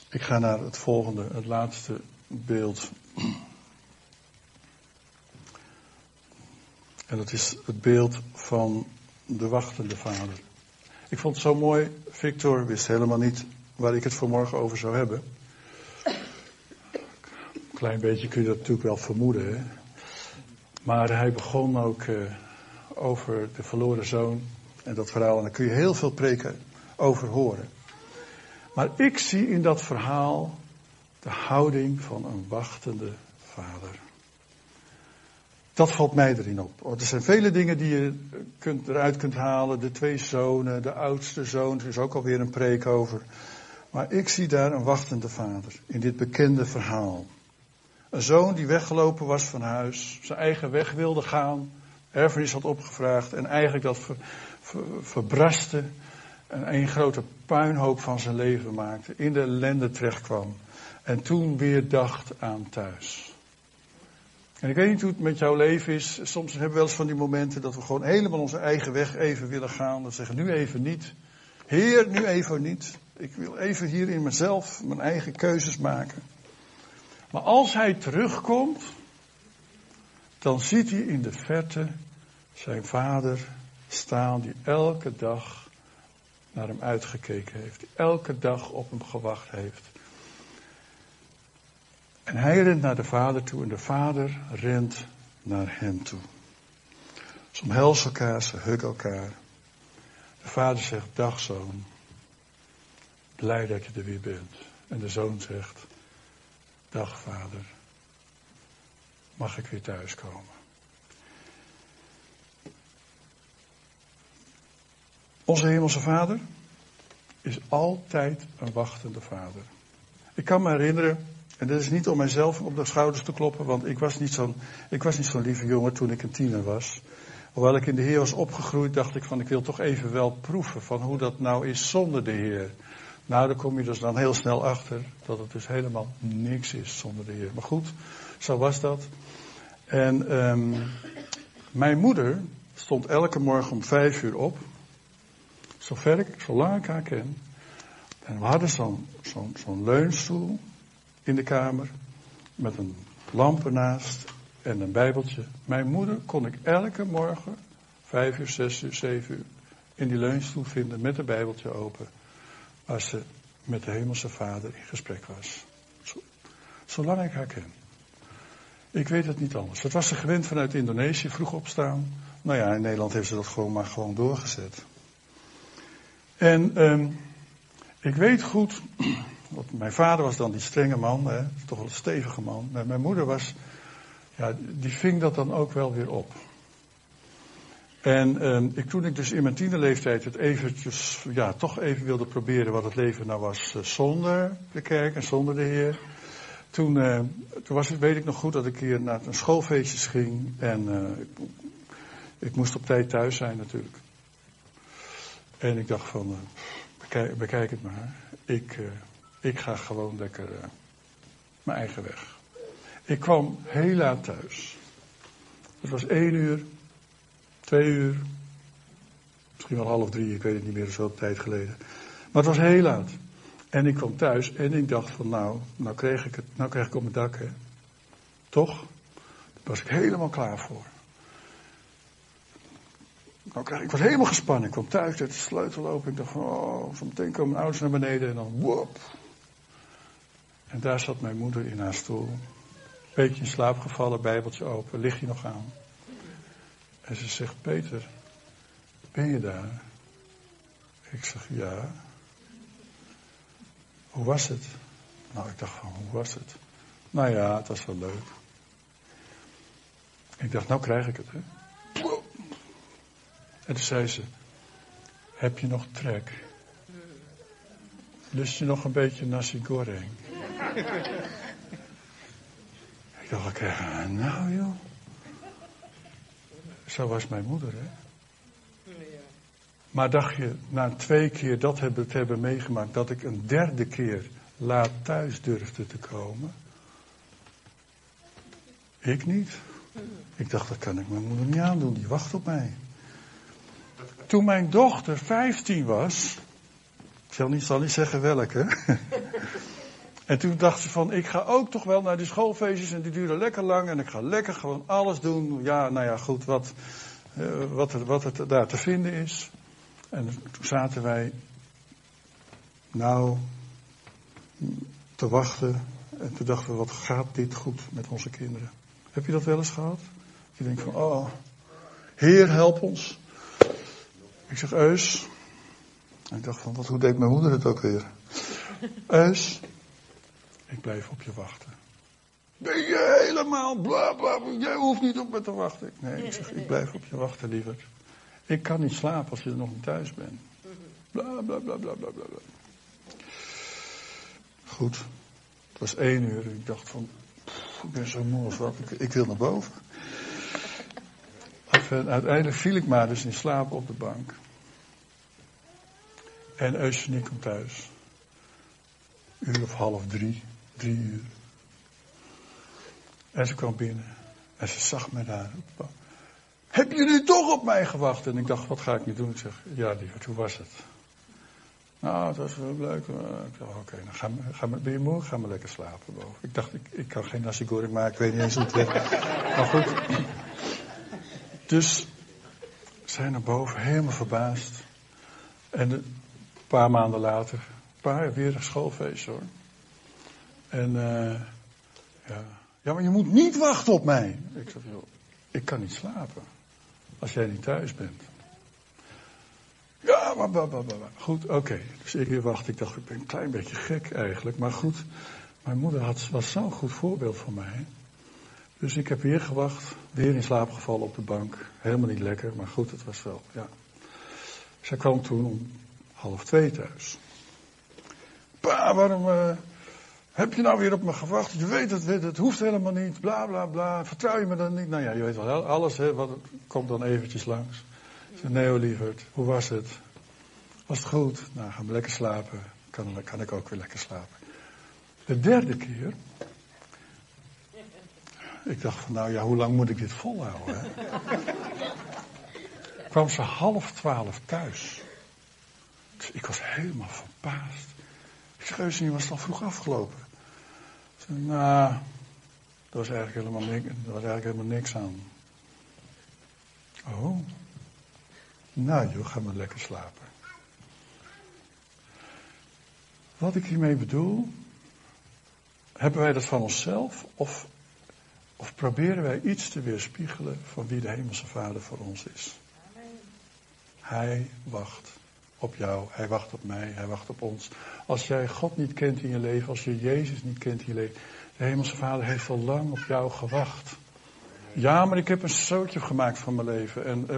Ik ga naar het volgende, het laatste beeld. En dat is het beeld van de wachtende vader. Ik vond het zo mooi, Victor wist helemaal niet waar ik het vanmorgen over zou hebben. Een klein beetje kun je dat natuurlijk wel vermoeden. Hè? Maar hij begon ook uh, over de verloren zoon en dat verhaal. En daar kun je heel veel preken over horen. Maar ik zie in dat verhaal de houding van een wachtende vader. Dat valt mij erin op. Er zijn vele dingen die je kunt, eruit kunt halen. De twee zonen, de oudste zoon, er is ook alweer een preek over. Maar ik zie daar een wachtende vader in dit bekende verhaal. Een zoon die weggelopen was van huis, zijn eigen weg wilde gaan, erfenis had opgevraagd en eigenlijk dat ver, ver, verbraste en een grote puinhoop van zijn leven maakte, in de ellende terechtkwam en toen weer dacht aan thuis. En ik weet niet hoe het met jouw leven is. Soms hebben we wel eens van die momenten dat we gewoon helemaal onze eigen weg even willen gaan. Dan zeggen nu even niet. Heer, nu even niet. Ik wil even hier in mezelf mijn eigen keuzes maken. Maar als hij terugkomt, dan ziet hij in de verte zijn vader staan die elke dag naar hem uitgekeken heeft. Die elke dag op hem gewacht heeft. En hij rent naar de vader toe en de vader rent naar hem toe. Ze omhelzen elkaar, ze huggen elkaar. De vader zegt, dag zoon. Blij dat je er weer bent. En de zoon zegt, dag vader. Mag ik weer thuiskomen? Onze hemelse vader is altijd een wachtende vader. Ik kan me herinneren, en dat is niet om mijzelf op de schouders te kloppen, want ik was niet zo'n, ik was niet lieve jongen toen ik een tiener was. Hoewel ik in de Heer was opgegroeid, dacht ik van ik wil toch even wel proeven van hoe dat nou is zonder de Heer. Nou, daar kom je dus dan heel snel achter dat het dus helemaal niks is zonder de Heer. Maar goed, zo was dat. En um, mijn moeder stond elke morgen om vijf uur op. Zover ik, zolang ik haar ken. En we hadden zo'n zo'n zo'n leunstoel in de kamer. Met een lamp ernaast en een bijbeltje. Mijn moeder kon ik elke morgen, vijf uur, zes uur, zeven uur, in die leunstoel vinden met een bijbeltje open. Als ze met de hemelse vader in gesprek was. Zolang ik haar ken. Ik weet het niet anders. Dat was ze gewend vanuit Indonesië, vroeg opstaan. Nou ja, in Nederland heeft ze dat gewoon maar gewoon doorgezet. En um, ik weet goed, want mijn vader was dan die strenge man, hè, toch wel een stevige man. Maar mijn moeder was, ja, die ving dat dan ook wel weer op. En um, ik, toen ik dus in mijn tienerleeftijd het eventjes, ja, toch even wilde proberen wat het leven nou was uh, zonder de kerk en zonder de Heer. Toen, uh, toen was het, weet ik nog goed dat ik hier naar een schoolfeestjes ging en uh, ik, ik, moest op tijd thuis zijn natuurlijk. En ik dacht van, bekijk, bekijk, het maar. Ik, ik ga gewoon lekker mijn eigen weg. Ik kwam heel laat thuis. Het was één uur, twee uur, misschien wel half drie, ik weet het niet meer, zo tijd geleden. Maar het was heel laat. En ik kwam thuis en ik dacht van nou, nou kreeg ik het, nou kreeg ik op mijn dak, hè. Toch? Daar was ik helemaal klaar voor. Nou kreeg, ik was helemaal gespannen. Ik kwam thuis, de sleutel open. Ik dacht van, oh, zo meteen komen mijn ouders naar beneden en dan wop. En daar zat mijn moeder in haar stoel. Beetje in slaap gevallen, bijbeltje open, lig je nog aan? En ze zegt, Peter, ben je daar? Ik zeg, ja. Hoe was het? Nou, ik dacht van, hoe was het? Nou ja, het was wel leuk. Ik dacht, nou krijg ik het, hè. En toen zei ze, heb je nog trek? Lust je nog een beetje nasi goreng? Ik dacht, oké, nou joh. Zo was mijn moeder, hè. Maar dacht je, na twee keer dat hebben, te hebben meegemaakt, dat ik een derde keer laat thuis durfde te komen? Ik niet. Ik dacht, dat kan ik mijn moeder niet aandoen, die wacht op mij. Toen mijn dochter 15 was, ik zal niet, zal niet zeggen welke. En toen dacht ze van, ik ga ook toch wel naar die schoolfeestjes en die duren lekker lang en ik ga lekker gewoon alles doen. Ja, nou ja, goed, wat, uh, wat, er, wat er daar te vinden is. En toen zaten wij, nou, te wachten. En toen dachten we, wat gaat dit goed met onze kinderen? Heb je dat wel eens gehad? Je denkt van, oh, Heer, help ons. Ik zeg, Eus. En ik dacht van, wat, hoe deed mijn moeder het ook weer? Eus, ik blijf op je wachten. Ben je helemaal bla bla, jij hoeft niet op me te wachten. Nee, ik zeg, ik blijf op je wachten, liever. Ik kan niet slapen als je er nog niet thuis bent. Bla bla bla bla bla bla. Goed. Het was één uur. Ik dacht van, pff, ik ben zo moe of wat. Ik, ik wil naar boven. Uiteindelijk viel ik maar dus in slaap op de bank. En Eugenie komt thuis. Uur of half drie, drie uur. En ze kwam binnen. En ze zag me daar je nu toch op mij gewacht? En ik dacht, wat ga ik nu doen? Ik zeg, ja lieverd, hoe was het? Nou, het was wel leuk. Ik dacht, oké, dan ga, ga, ben je moe? Ga maar lekker slapen boven. Ik dacht, ik, ik kan geen nasi goreng maken, ik weet niet eens hoe het werkt. Maar goed. Dus, zij naar boven, helemaal verbaasd. En een paar maanden later, een paar, weer een schoolfeest hoor. En, uh, ja. Ja, maar je moet niet wachten op mij. Ik zeg, joh, ik kan niet slapen. als jij niet thuis bent. Ja, maar, maar, maar, maar. goed, oké. Dus ik wacht, ik dacht, ik ben een klein beetje gek eigenlijk. Maar goed, mijn moeder had, was zo'n goed voorbeeld voor mij. Dus ik heb weer gewacht, weer in slaap gevallen op de bank. Helemaal niet lekker, maar goed, het was wel, ja. Zij kwam toen om half twee thuis. Pa, waarom uh, heb je nou weer op me gewacht? Je weet het, het hoeft helemaal niet, bla bla bla. Vertrouw je me dan niet? Nou ja, je weet wel, alles hè, wat, komt dan eventjes langs. Zei, nee lieverd, hoe was het? Was het goed? Nou, gaan we lekker slapen. Kan, kan ik ook weer lekker slapen. De derde keer. Ik dacht van, nou ja, hoe lang moet ik dit volhouden? Hè? kwam ze half twaalf thuis. Ik was helemaal verbaasd. Ik Eusenie, was het al vroeg afgelopen? Nou, er was eigenlijk helemaal niks, eigenlijk helemaal niks aan. Oh. Nou joh, ga maar lekker slapen. Wat ik hiermee bedoel, hebben wij dat van onszelf of, of proberen wij iets te weerspiegelen van wie de Hemelse Vader voor ons is? Hij wacht op jou, hij wacht op mij, hij wacht op ons. Als jij God niet kent in je leven, als je Jezus niet kent in je leven, de Hemelse Vader heeft al lang op jou gewacht. Ja, maar ik heb een zootje gemaakt van mijn leven. En uh,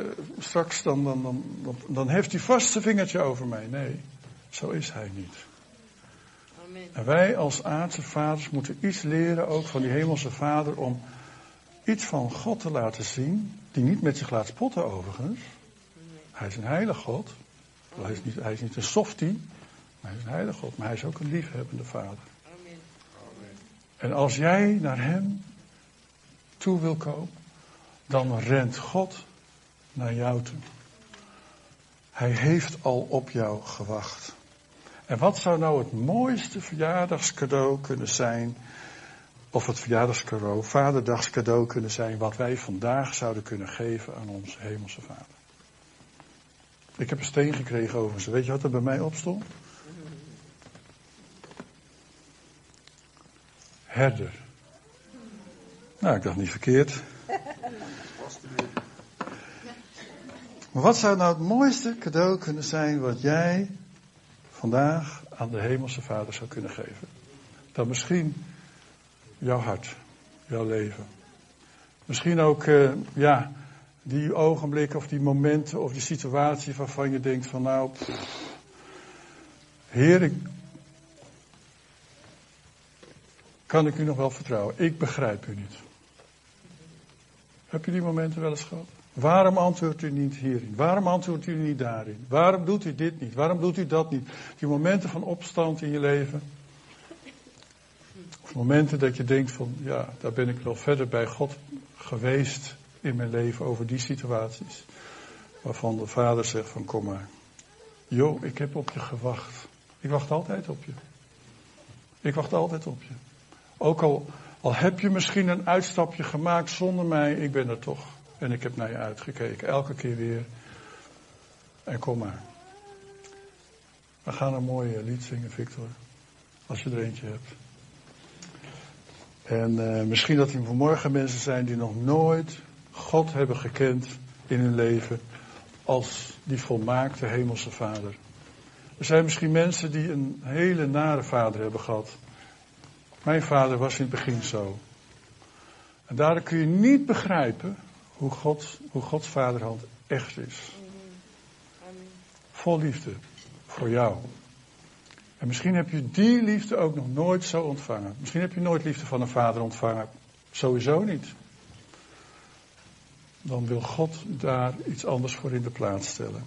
uh, straks dan, dan, dan, dan, dan heeft hij vast zijn vingertje over mij. Nee, zo is hij niet. Amen. En wij als aardse vaders moeten iets leren ook van die Hemelse Vader om iets van God te laten zien, die niet met zich laat spotten overigens. Hij is een heilig God. Hij is niet, hij is niet een softie, maar hij is een heilige God. Maar hij is ook een liefhebbende vader. Amen. En als jij naar hem toe wil komen, dan rent God naar jou toe. Hij heeft al op jou gewacht. En wat zou nou het mooiste verjaardagscadeau kunnen zijn, of het verjaardagscadeau, vaderdagscadeau kunnen zijn, wat wij vandaag zouden kunnen geven aan onze hemelse vader? Ik heb een steen gekregen over ze. Weet je wat er bij mij op stond? Herder. Nou, ik dacht niet verkeerd. Maar wat zou nou het mooiste cadeau kunnen zijn wat jij vandaag aan de Hemelse Vader zou kunnen geven? Dan misschien jouw hart, jouw leven. Misschien ook, uh, ja, die ogenblikken of die momenten of die situatie waarvan je denkt van nou, Heer, ik, kan ik u nog wel vertrouwen? Ik begrijp u niet. Heb je die momenten wel eens gehad? Waarom antwoordt u niet hierin? Waarom antwoordt u niet daarin? Waarom doet u dit niet? Waarom doet u dat niet? Die momenten van opstand in je leven. Of momenten dat je denkt van, ja, daar ben ik wel verder bij God geweest in mijn leven over die situaties. Waarvan de vader zegt van kom maar. Jo, ik heb op je gewacht. Ik wacht altijd op je. Ik wacht altijd op je. Ook al, al heb je misschien een uitstapje gemaakt zonder mij, ik ben er toch. En ik heb naar je uitgekeken, elke keer weer. En kom maar. We gaan een mooie lied zingen, Victor. Als je er eentje hebt. En uh, misschien dat er vanmorgen mensen zijn die nog nooit God hebben gekend in hun leven als die volmaakte hemelse vader. Er zijn misschien mensen die een hele nare vader hebben gehad. Mijn vader was in het begin zo. En daardoor kun je niet begrijpen hoe, God, hoe Gods vaderhand echt is. Vol liefde voor jou. En misschien heb je die liefde ook nog nooit zo ontvangen. Misschien heb je nooit liefde van een vader ontvangen. Sowieso niet dan wil God daar iets anders voor in de plaats stellen.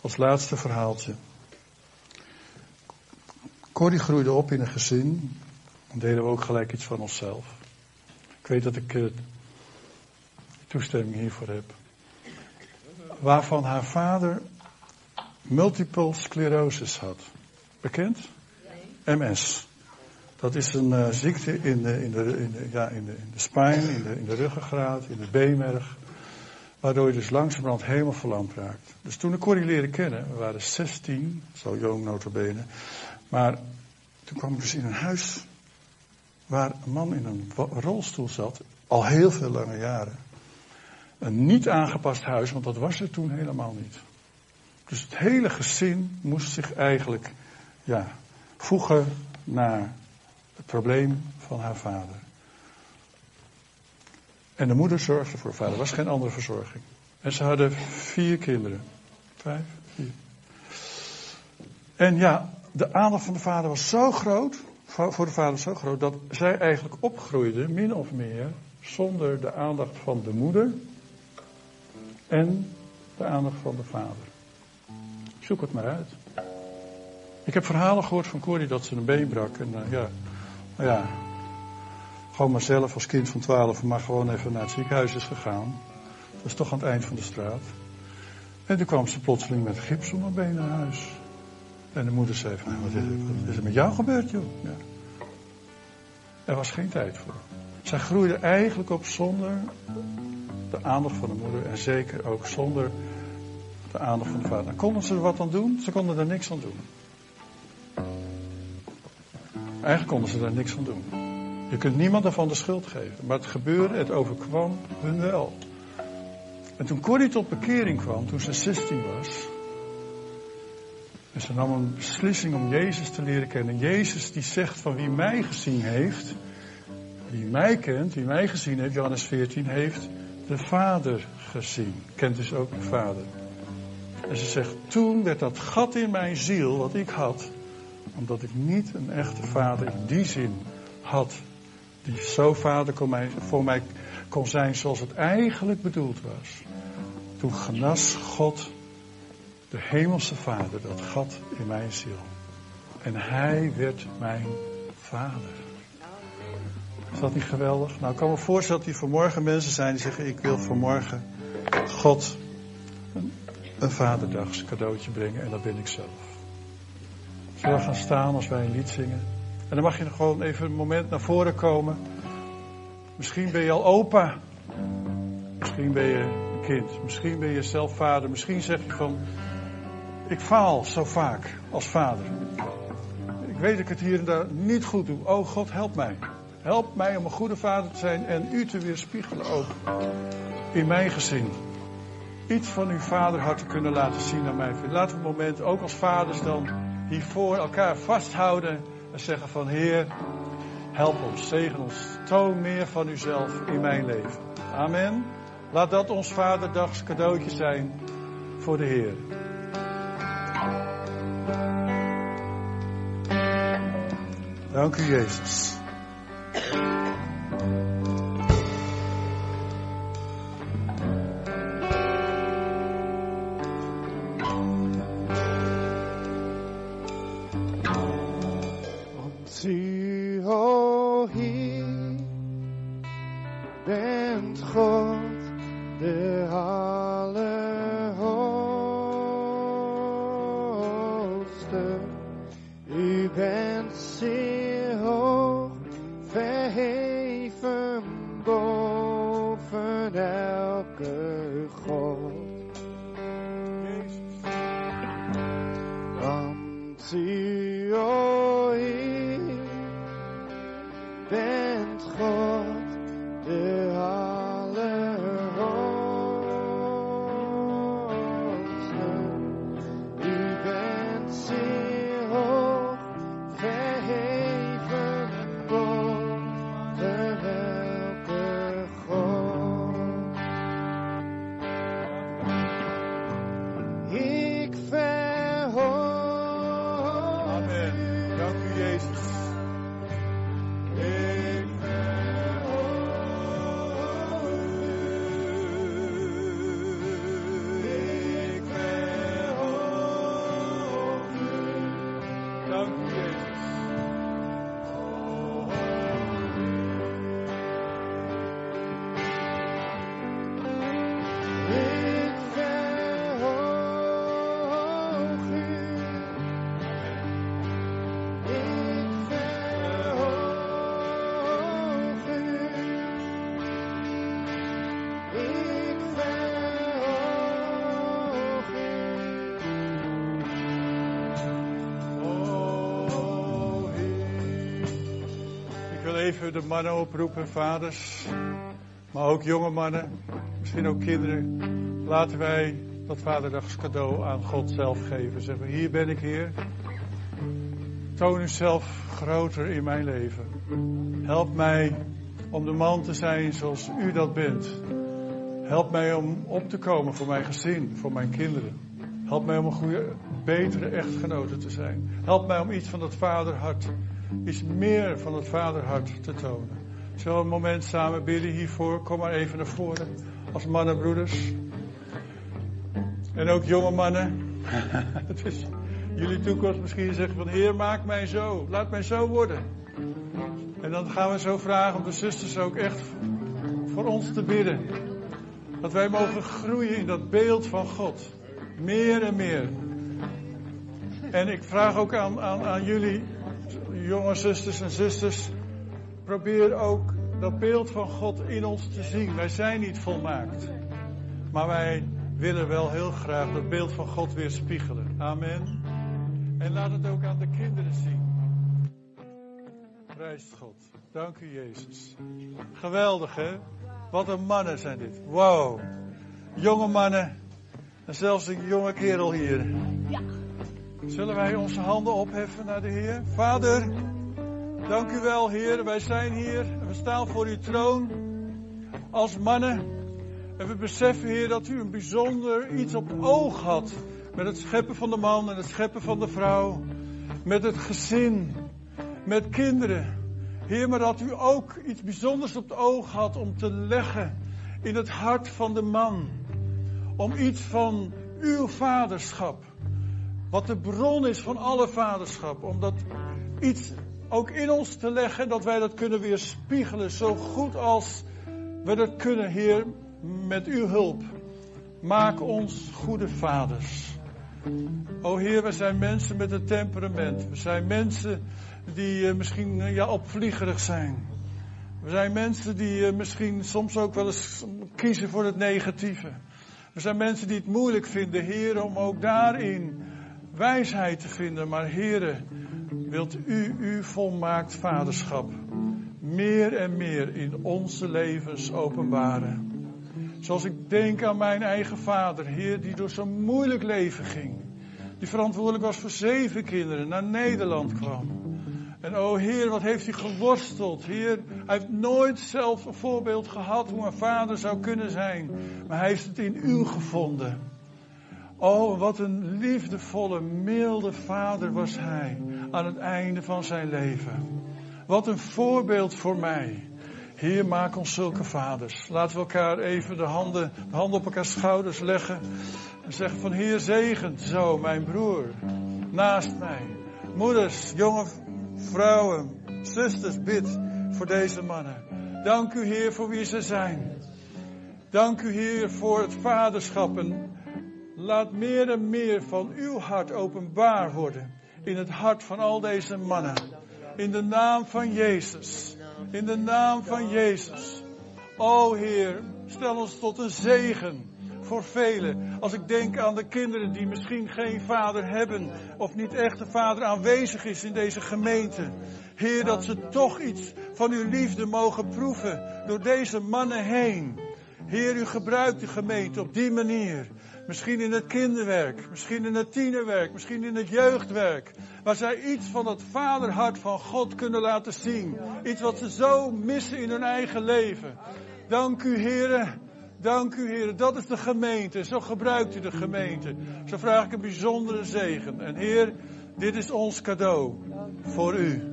Als laatste verhaaltje. Corrie groeide op in een gezin. Dan deden we ook gelijk iets van onszelf. Ik weet dat ik uh, toestemming hiervoor heb. Waarvan haar vader multiple sclerosis had. Bekend? MS. Dat is een uh, ziekte in de, in, de, in, de, ja, in, de, in de spijn, in de, in de ruggengraat, in de beenmerg. Waardoor je dus langzamerhand helemaal verlamd raakt. Dus toen ik Corrie leren kennen, we waren 16, zo jong notabene. Maar toen kwam ik dus in een huis waar een man in een rolstoel zat, al heel veel lange jaren. een niet aangepast huis, want dat was er toen helemaal niet. Dus het hele gezin moest zich eigenlijk ja, voegen naar het probleem van haar vader. En de moeder zorgde voor vader. Er was geen andere verzorging. En ze hadden vier kinderen. Vijf, vier. En ja, de aandacht van de vader was zo groot, voor de vader zo groot, dat zij eigenlijk opgroeide, min of meer, zonder de aandacht van de moeder en de aandacht van de vader. Zoek het maar uit. Ik heb verhalen gehoord van Corrie dat ze een been brak. En uh, ja, ja, gewoon maar zelf als kind van 12, maar gewoon even naar het ziekenhuis is gegaan. Dat is toch aan het eind van de straat. En toen kwam ze plotseling met gips om haar been naar huis. En de moeder zei van, wat is, is er met jou gebeurd joh? Ja. Er was geen tijd voor. Zij groeide eigenlijk op zonder de aandacht van de moeder en zeker ook zonder de aandacht van de vader. En konden ze er wat aan doen? Ze konden er niks aan doen. Eigenlijk konden ze daar niks aan doen. Je kunt niemand ervan de schuld geven. Maar het gebeurde, het overkwam hun wel. En toen Corrie tot bekering kwam, toen ze 16 was. En ze nam een beslissing om Jezus te leren kennen. Jezus die zegt van wie mij gezien heeft. Wie mij kent, wie mij gezien heeft, Johannes 14, heeft de Vader gezien. Kent dus ook de Vader. En ze zegt, toen werd dat gat in mijn ziel wat ik had, omdat ik niet een echte vader in die zin had, die zo vader kon mij, voor mij kon zijn zoals het eigenlijk bedoeld was. Toen genas God, de hemelse vader, dat gat in mijn ziel. En hij werd mijn vader. Is dat niet geweldig? Nou, ik kan me voorstellen dat er vanmorgen mensen zijn die zeggen: Ik wil vanmorgen God een, een vaderdags cadeautje brengen en dat ben ik zelf. Zullen we gaan staan als wij een lied zingen? En dan mag je gewoon even een moment naar voren komen. Misschien ben je al opa. Misschien ben je een kind. Misschien ben je zelf vader. Misschien zeg je van, ik faal zo vaak als vader. Ik weet dat ik het hier en daar niet goed doe. Oh God, help mij. Help mij om een goede vader te zijn en u te weerspiegelen ook in mijn gezin. Iets van uw vaderhart te kunnen laten zien aan mij. We een moment ook als vaders dan hiervoor elkaar vasthouden en zeggen van Heer, help ons, zegen ons, toon meer van uzelf in mijn leven. Amen. Laat dat ons vaderdags cadeautje zijn voor de Heer. Dank u Jezus. There de mannen oproepen, vaders. Maar ook jonge mannen, misschien ook kinderen. Laten wij dat vaderdagscadeau aan God zelf geven. Zeggen, hier ben ik Heer. Toon uzelf groter in mijn leven. Help mij om de man te zijn zoals u dat bent. Help mij om op te komen voor mijn gezin, voor mijn kinderen. Help mij om een goede, betere echtgenote te zijn. Help mij om iets van het vaderhart, iets meer van het vaderhart te tonen. Zullen we een moment samen bidden hiervoor? Kom maar even naar voren als mannen, broeders. En ook jonge mannen. Het is jullie toekomst misschien zeggen van Heer, maak mij zo. Laat mij zo worden. En dan gaan we zo vragen om de zusters ook echt voor ons te bidden. Dat wij mogen groeien in dat beeld van God. Meer en meer. En ik vraag ook aan, aan, aan jullie, jonge zusters en zusters. Probeer ook dat beeld van God in ons te zien. Wij zijn niet volmaakt. Maar wij willen wel heel graag dat beeld van God weer spiegelen. Amen. En laat het ook aan de kinderen zien. Prijst God. Dank u Jezus. Geweldig hè? Wat een mannen zijn dit. Wow. Jonge mannen. En zelfs een jonge kerel hier. Ja. Zullen wij onze handen opheffen naar de Heer? Vader, dank u wel Heer. Wij zijn hier. We staan voor uw troon. Als mannen. En we beseffen Heer dat u een bijzonder iets op oog had. Met het scheppen van de man en het scheppen van de vrouw. Met het gezin. Met kinderen. Heer, maar dat u ook iets bijzonders op het oog had om te leggen in het hart van de man. Om iets van uw vaderschap, wat de bron is van alle vaderschap, om dat iets ook in ons te leggen, dat wij dat kunnen weerspiegelen, zo goed als we dat kunnen, Heer, met uw hulp. Maak ons goede vaders. O Heer, we zijn mensen met een temperament. We zijn mensen die uh, misschien uh, ja, opvliegerig zijn. We zijn mensen die uh, misschien soms ook wel eens kiezen voor het negatieve. We zijn mensen die het moeilijk vinden, Heer, om ook daarin wijsheid te vinden. Maar Heer, wilt u uw volmaakt vaderschap meer en meer in onze levens openbaren. Zoals ik denk aan mijn eigen vader, Heer, die door zo'n moeilijk leven ging. Die verantwoordelijk was voor zeven kinderen, naar Nederland kwam. En o Heer, wat heeft hij geworsteld. Heer, hij heeft nooit zelf een voorbeeld gehad hoe een vader zou kunnen zijn. Maar hij heeft het in u gevonden. Oh, wat een liefdevolle, milde vader was hij aan het einde van zijn leven. Wat een voorbeeld voor mij. Heer, maak ons zulke vaders. Laten we elkaar even de handen, de handen op elkaar schouders leggen. En zeggen van Heer, zegent zo mijn broer naast mij. Moeders, jonge vrouwen, zusters, bid voor deze mannen. Dank u Heer voor wie ze zijn. Dank u Heer voor het vaderschap en laat meer en meer van uw hart openbaar worden in het hart van al deze mannen. In de naam van Jezus. In de naam van Jezus. O Heer, stel ons tot een zegen voor velen. Als ik denk aan de kinderen die misschien geen vader hebben of niet echt een vader aanwezig is in deze gemeente. Heer, dat ze toch iets van uw liefde mogen proeven door deze mannen heen. Heer, u gebruikt de gemeente op die manier. Misschien in het kinderwerk, misschien in het tienerwerk, misschien in het jeugdwerk. Waar zij iets van het vaderhart van God kunnen laten zien. Iets wat ze zo missen in hun eigen leven. Dank u, heren Dank u, Heer. Dat is de gemeente. Zo gebruikt u de gemeente. Zo vraag ik een bijzondere zegen. En Heer, dit is ons cadeau voor u.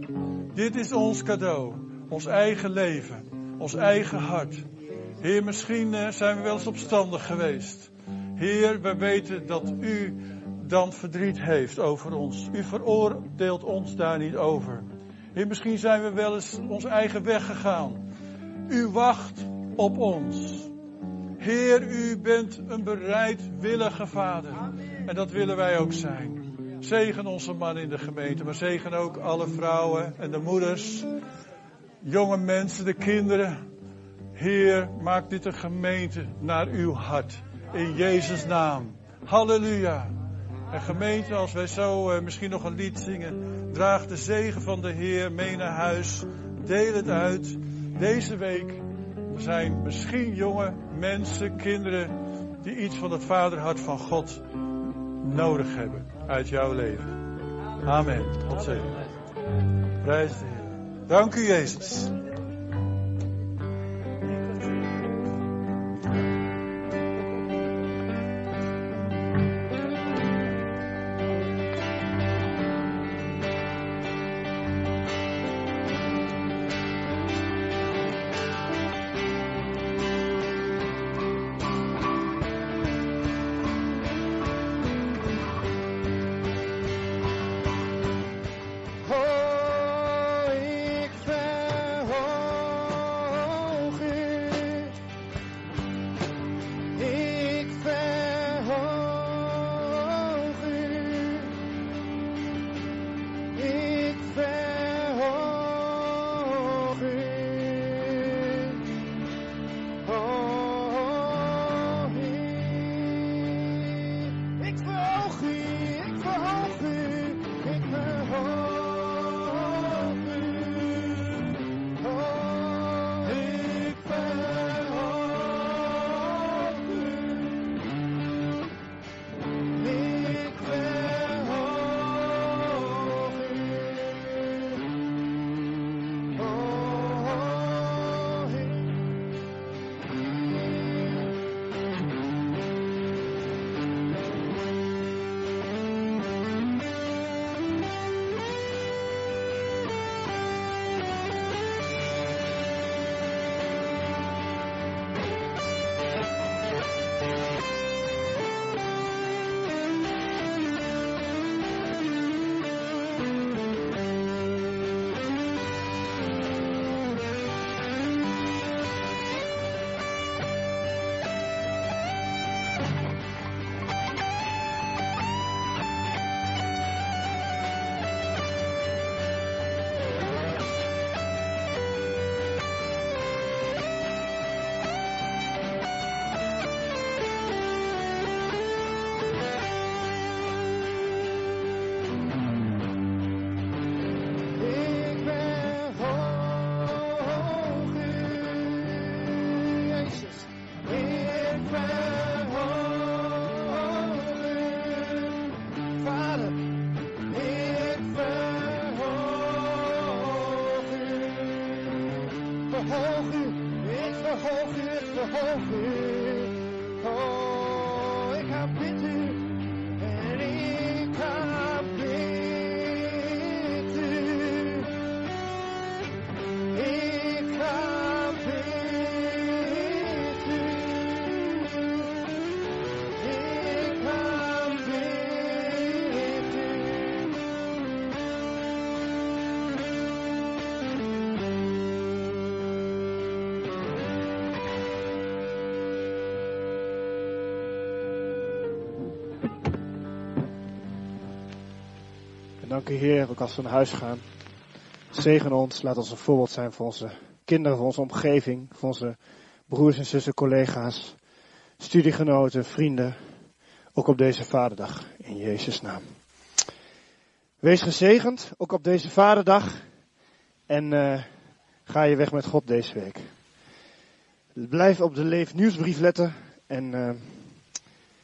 Dit is ons cadeau. Ons eigen leven. Ons eigen hart. Heer, misschien eh, zijn we wel eens opstandig geweest. Heer, we weten dat u dan verdriet heeft over ons. U veroordeelt ons daar niet over. Heer, misschien zijn we wel eens onze eigen weg gegaan. U wacht op ons. Heer, u bent een bereidwillige vader. En dat willen wij ook zijn. Zegen onze man in de gemeente, maar zegen ook alle vrouwen en de moeders, jonge mensen, de kinderen. Heer, maak dit een gemeente naar uw hart. In Jezus' naam. Halleluja. En gemeente, als wij zo uh, misschien nog een lied zingen, draag de zegen van de Heer mee naar huis. Deel het uit. Deze week zijn misschien jonge mensen, kinderen, die iets van het vaderhart van God nodig hebben uit jouw leven. Amen. God zegen. Prijs de Heer. Dank u, Jezus. Heer, ook als we naar huis gaan. Zegen ons, laat ons een voorbeeld zijn voor onze kinderen, voor onze omgeving, voor onze broers en zussen, collega's, studiegenoten, vrienden. Ook op deze vaderdag, in Jezus' naam. Wees gezegend, ook op deze vaderdag. En eh, ga je weg met God deze week. Blijf op de Leef nieuwsbrief letten. En eh,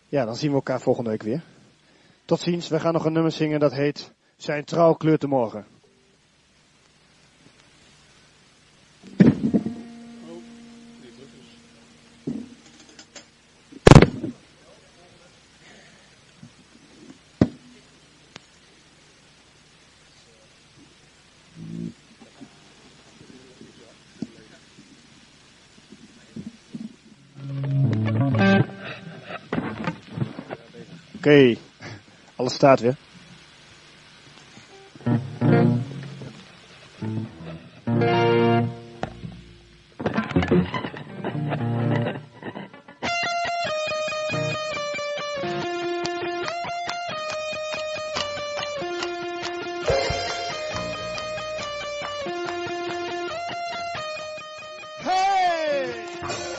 ja, dan zien we elkaar volgende week weer. Tot ziens. We gaan nog een nummer zingen dat heet Zijn trouw kleurt de morgen. Oké, alles staat weer.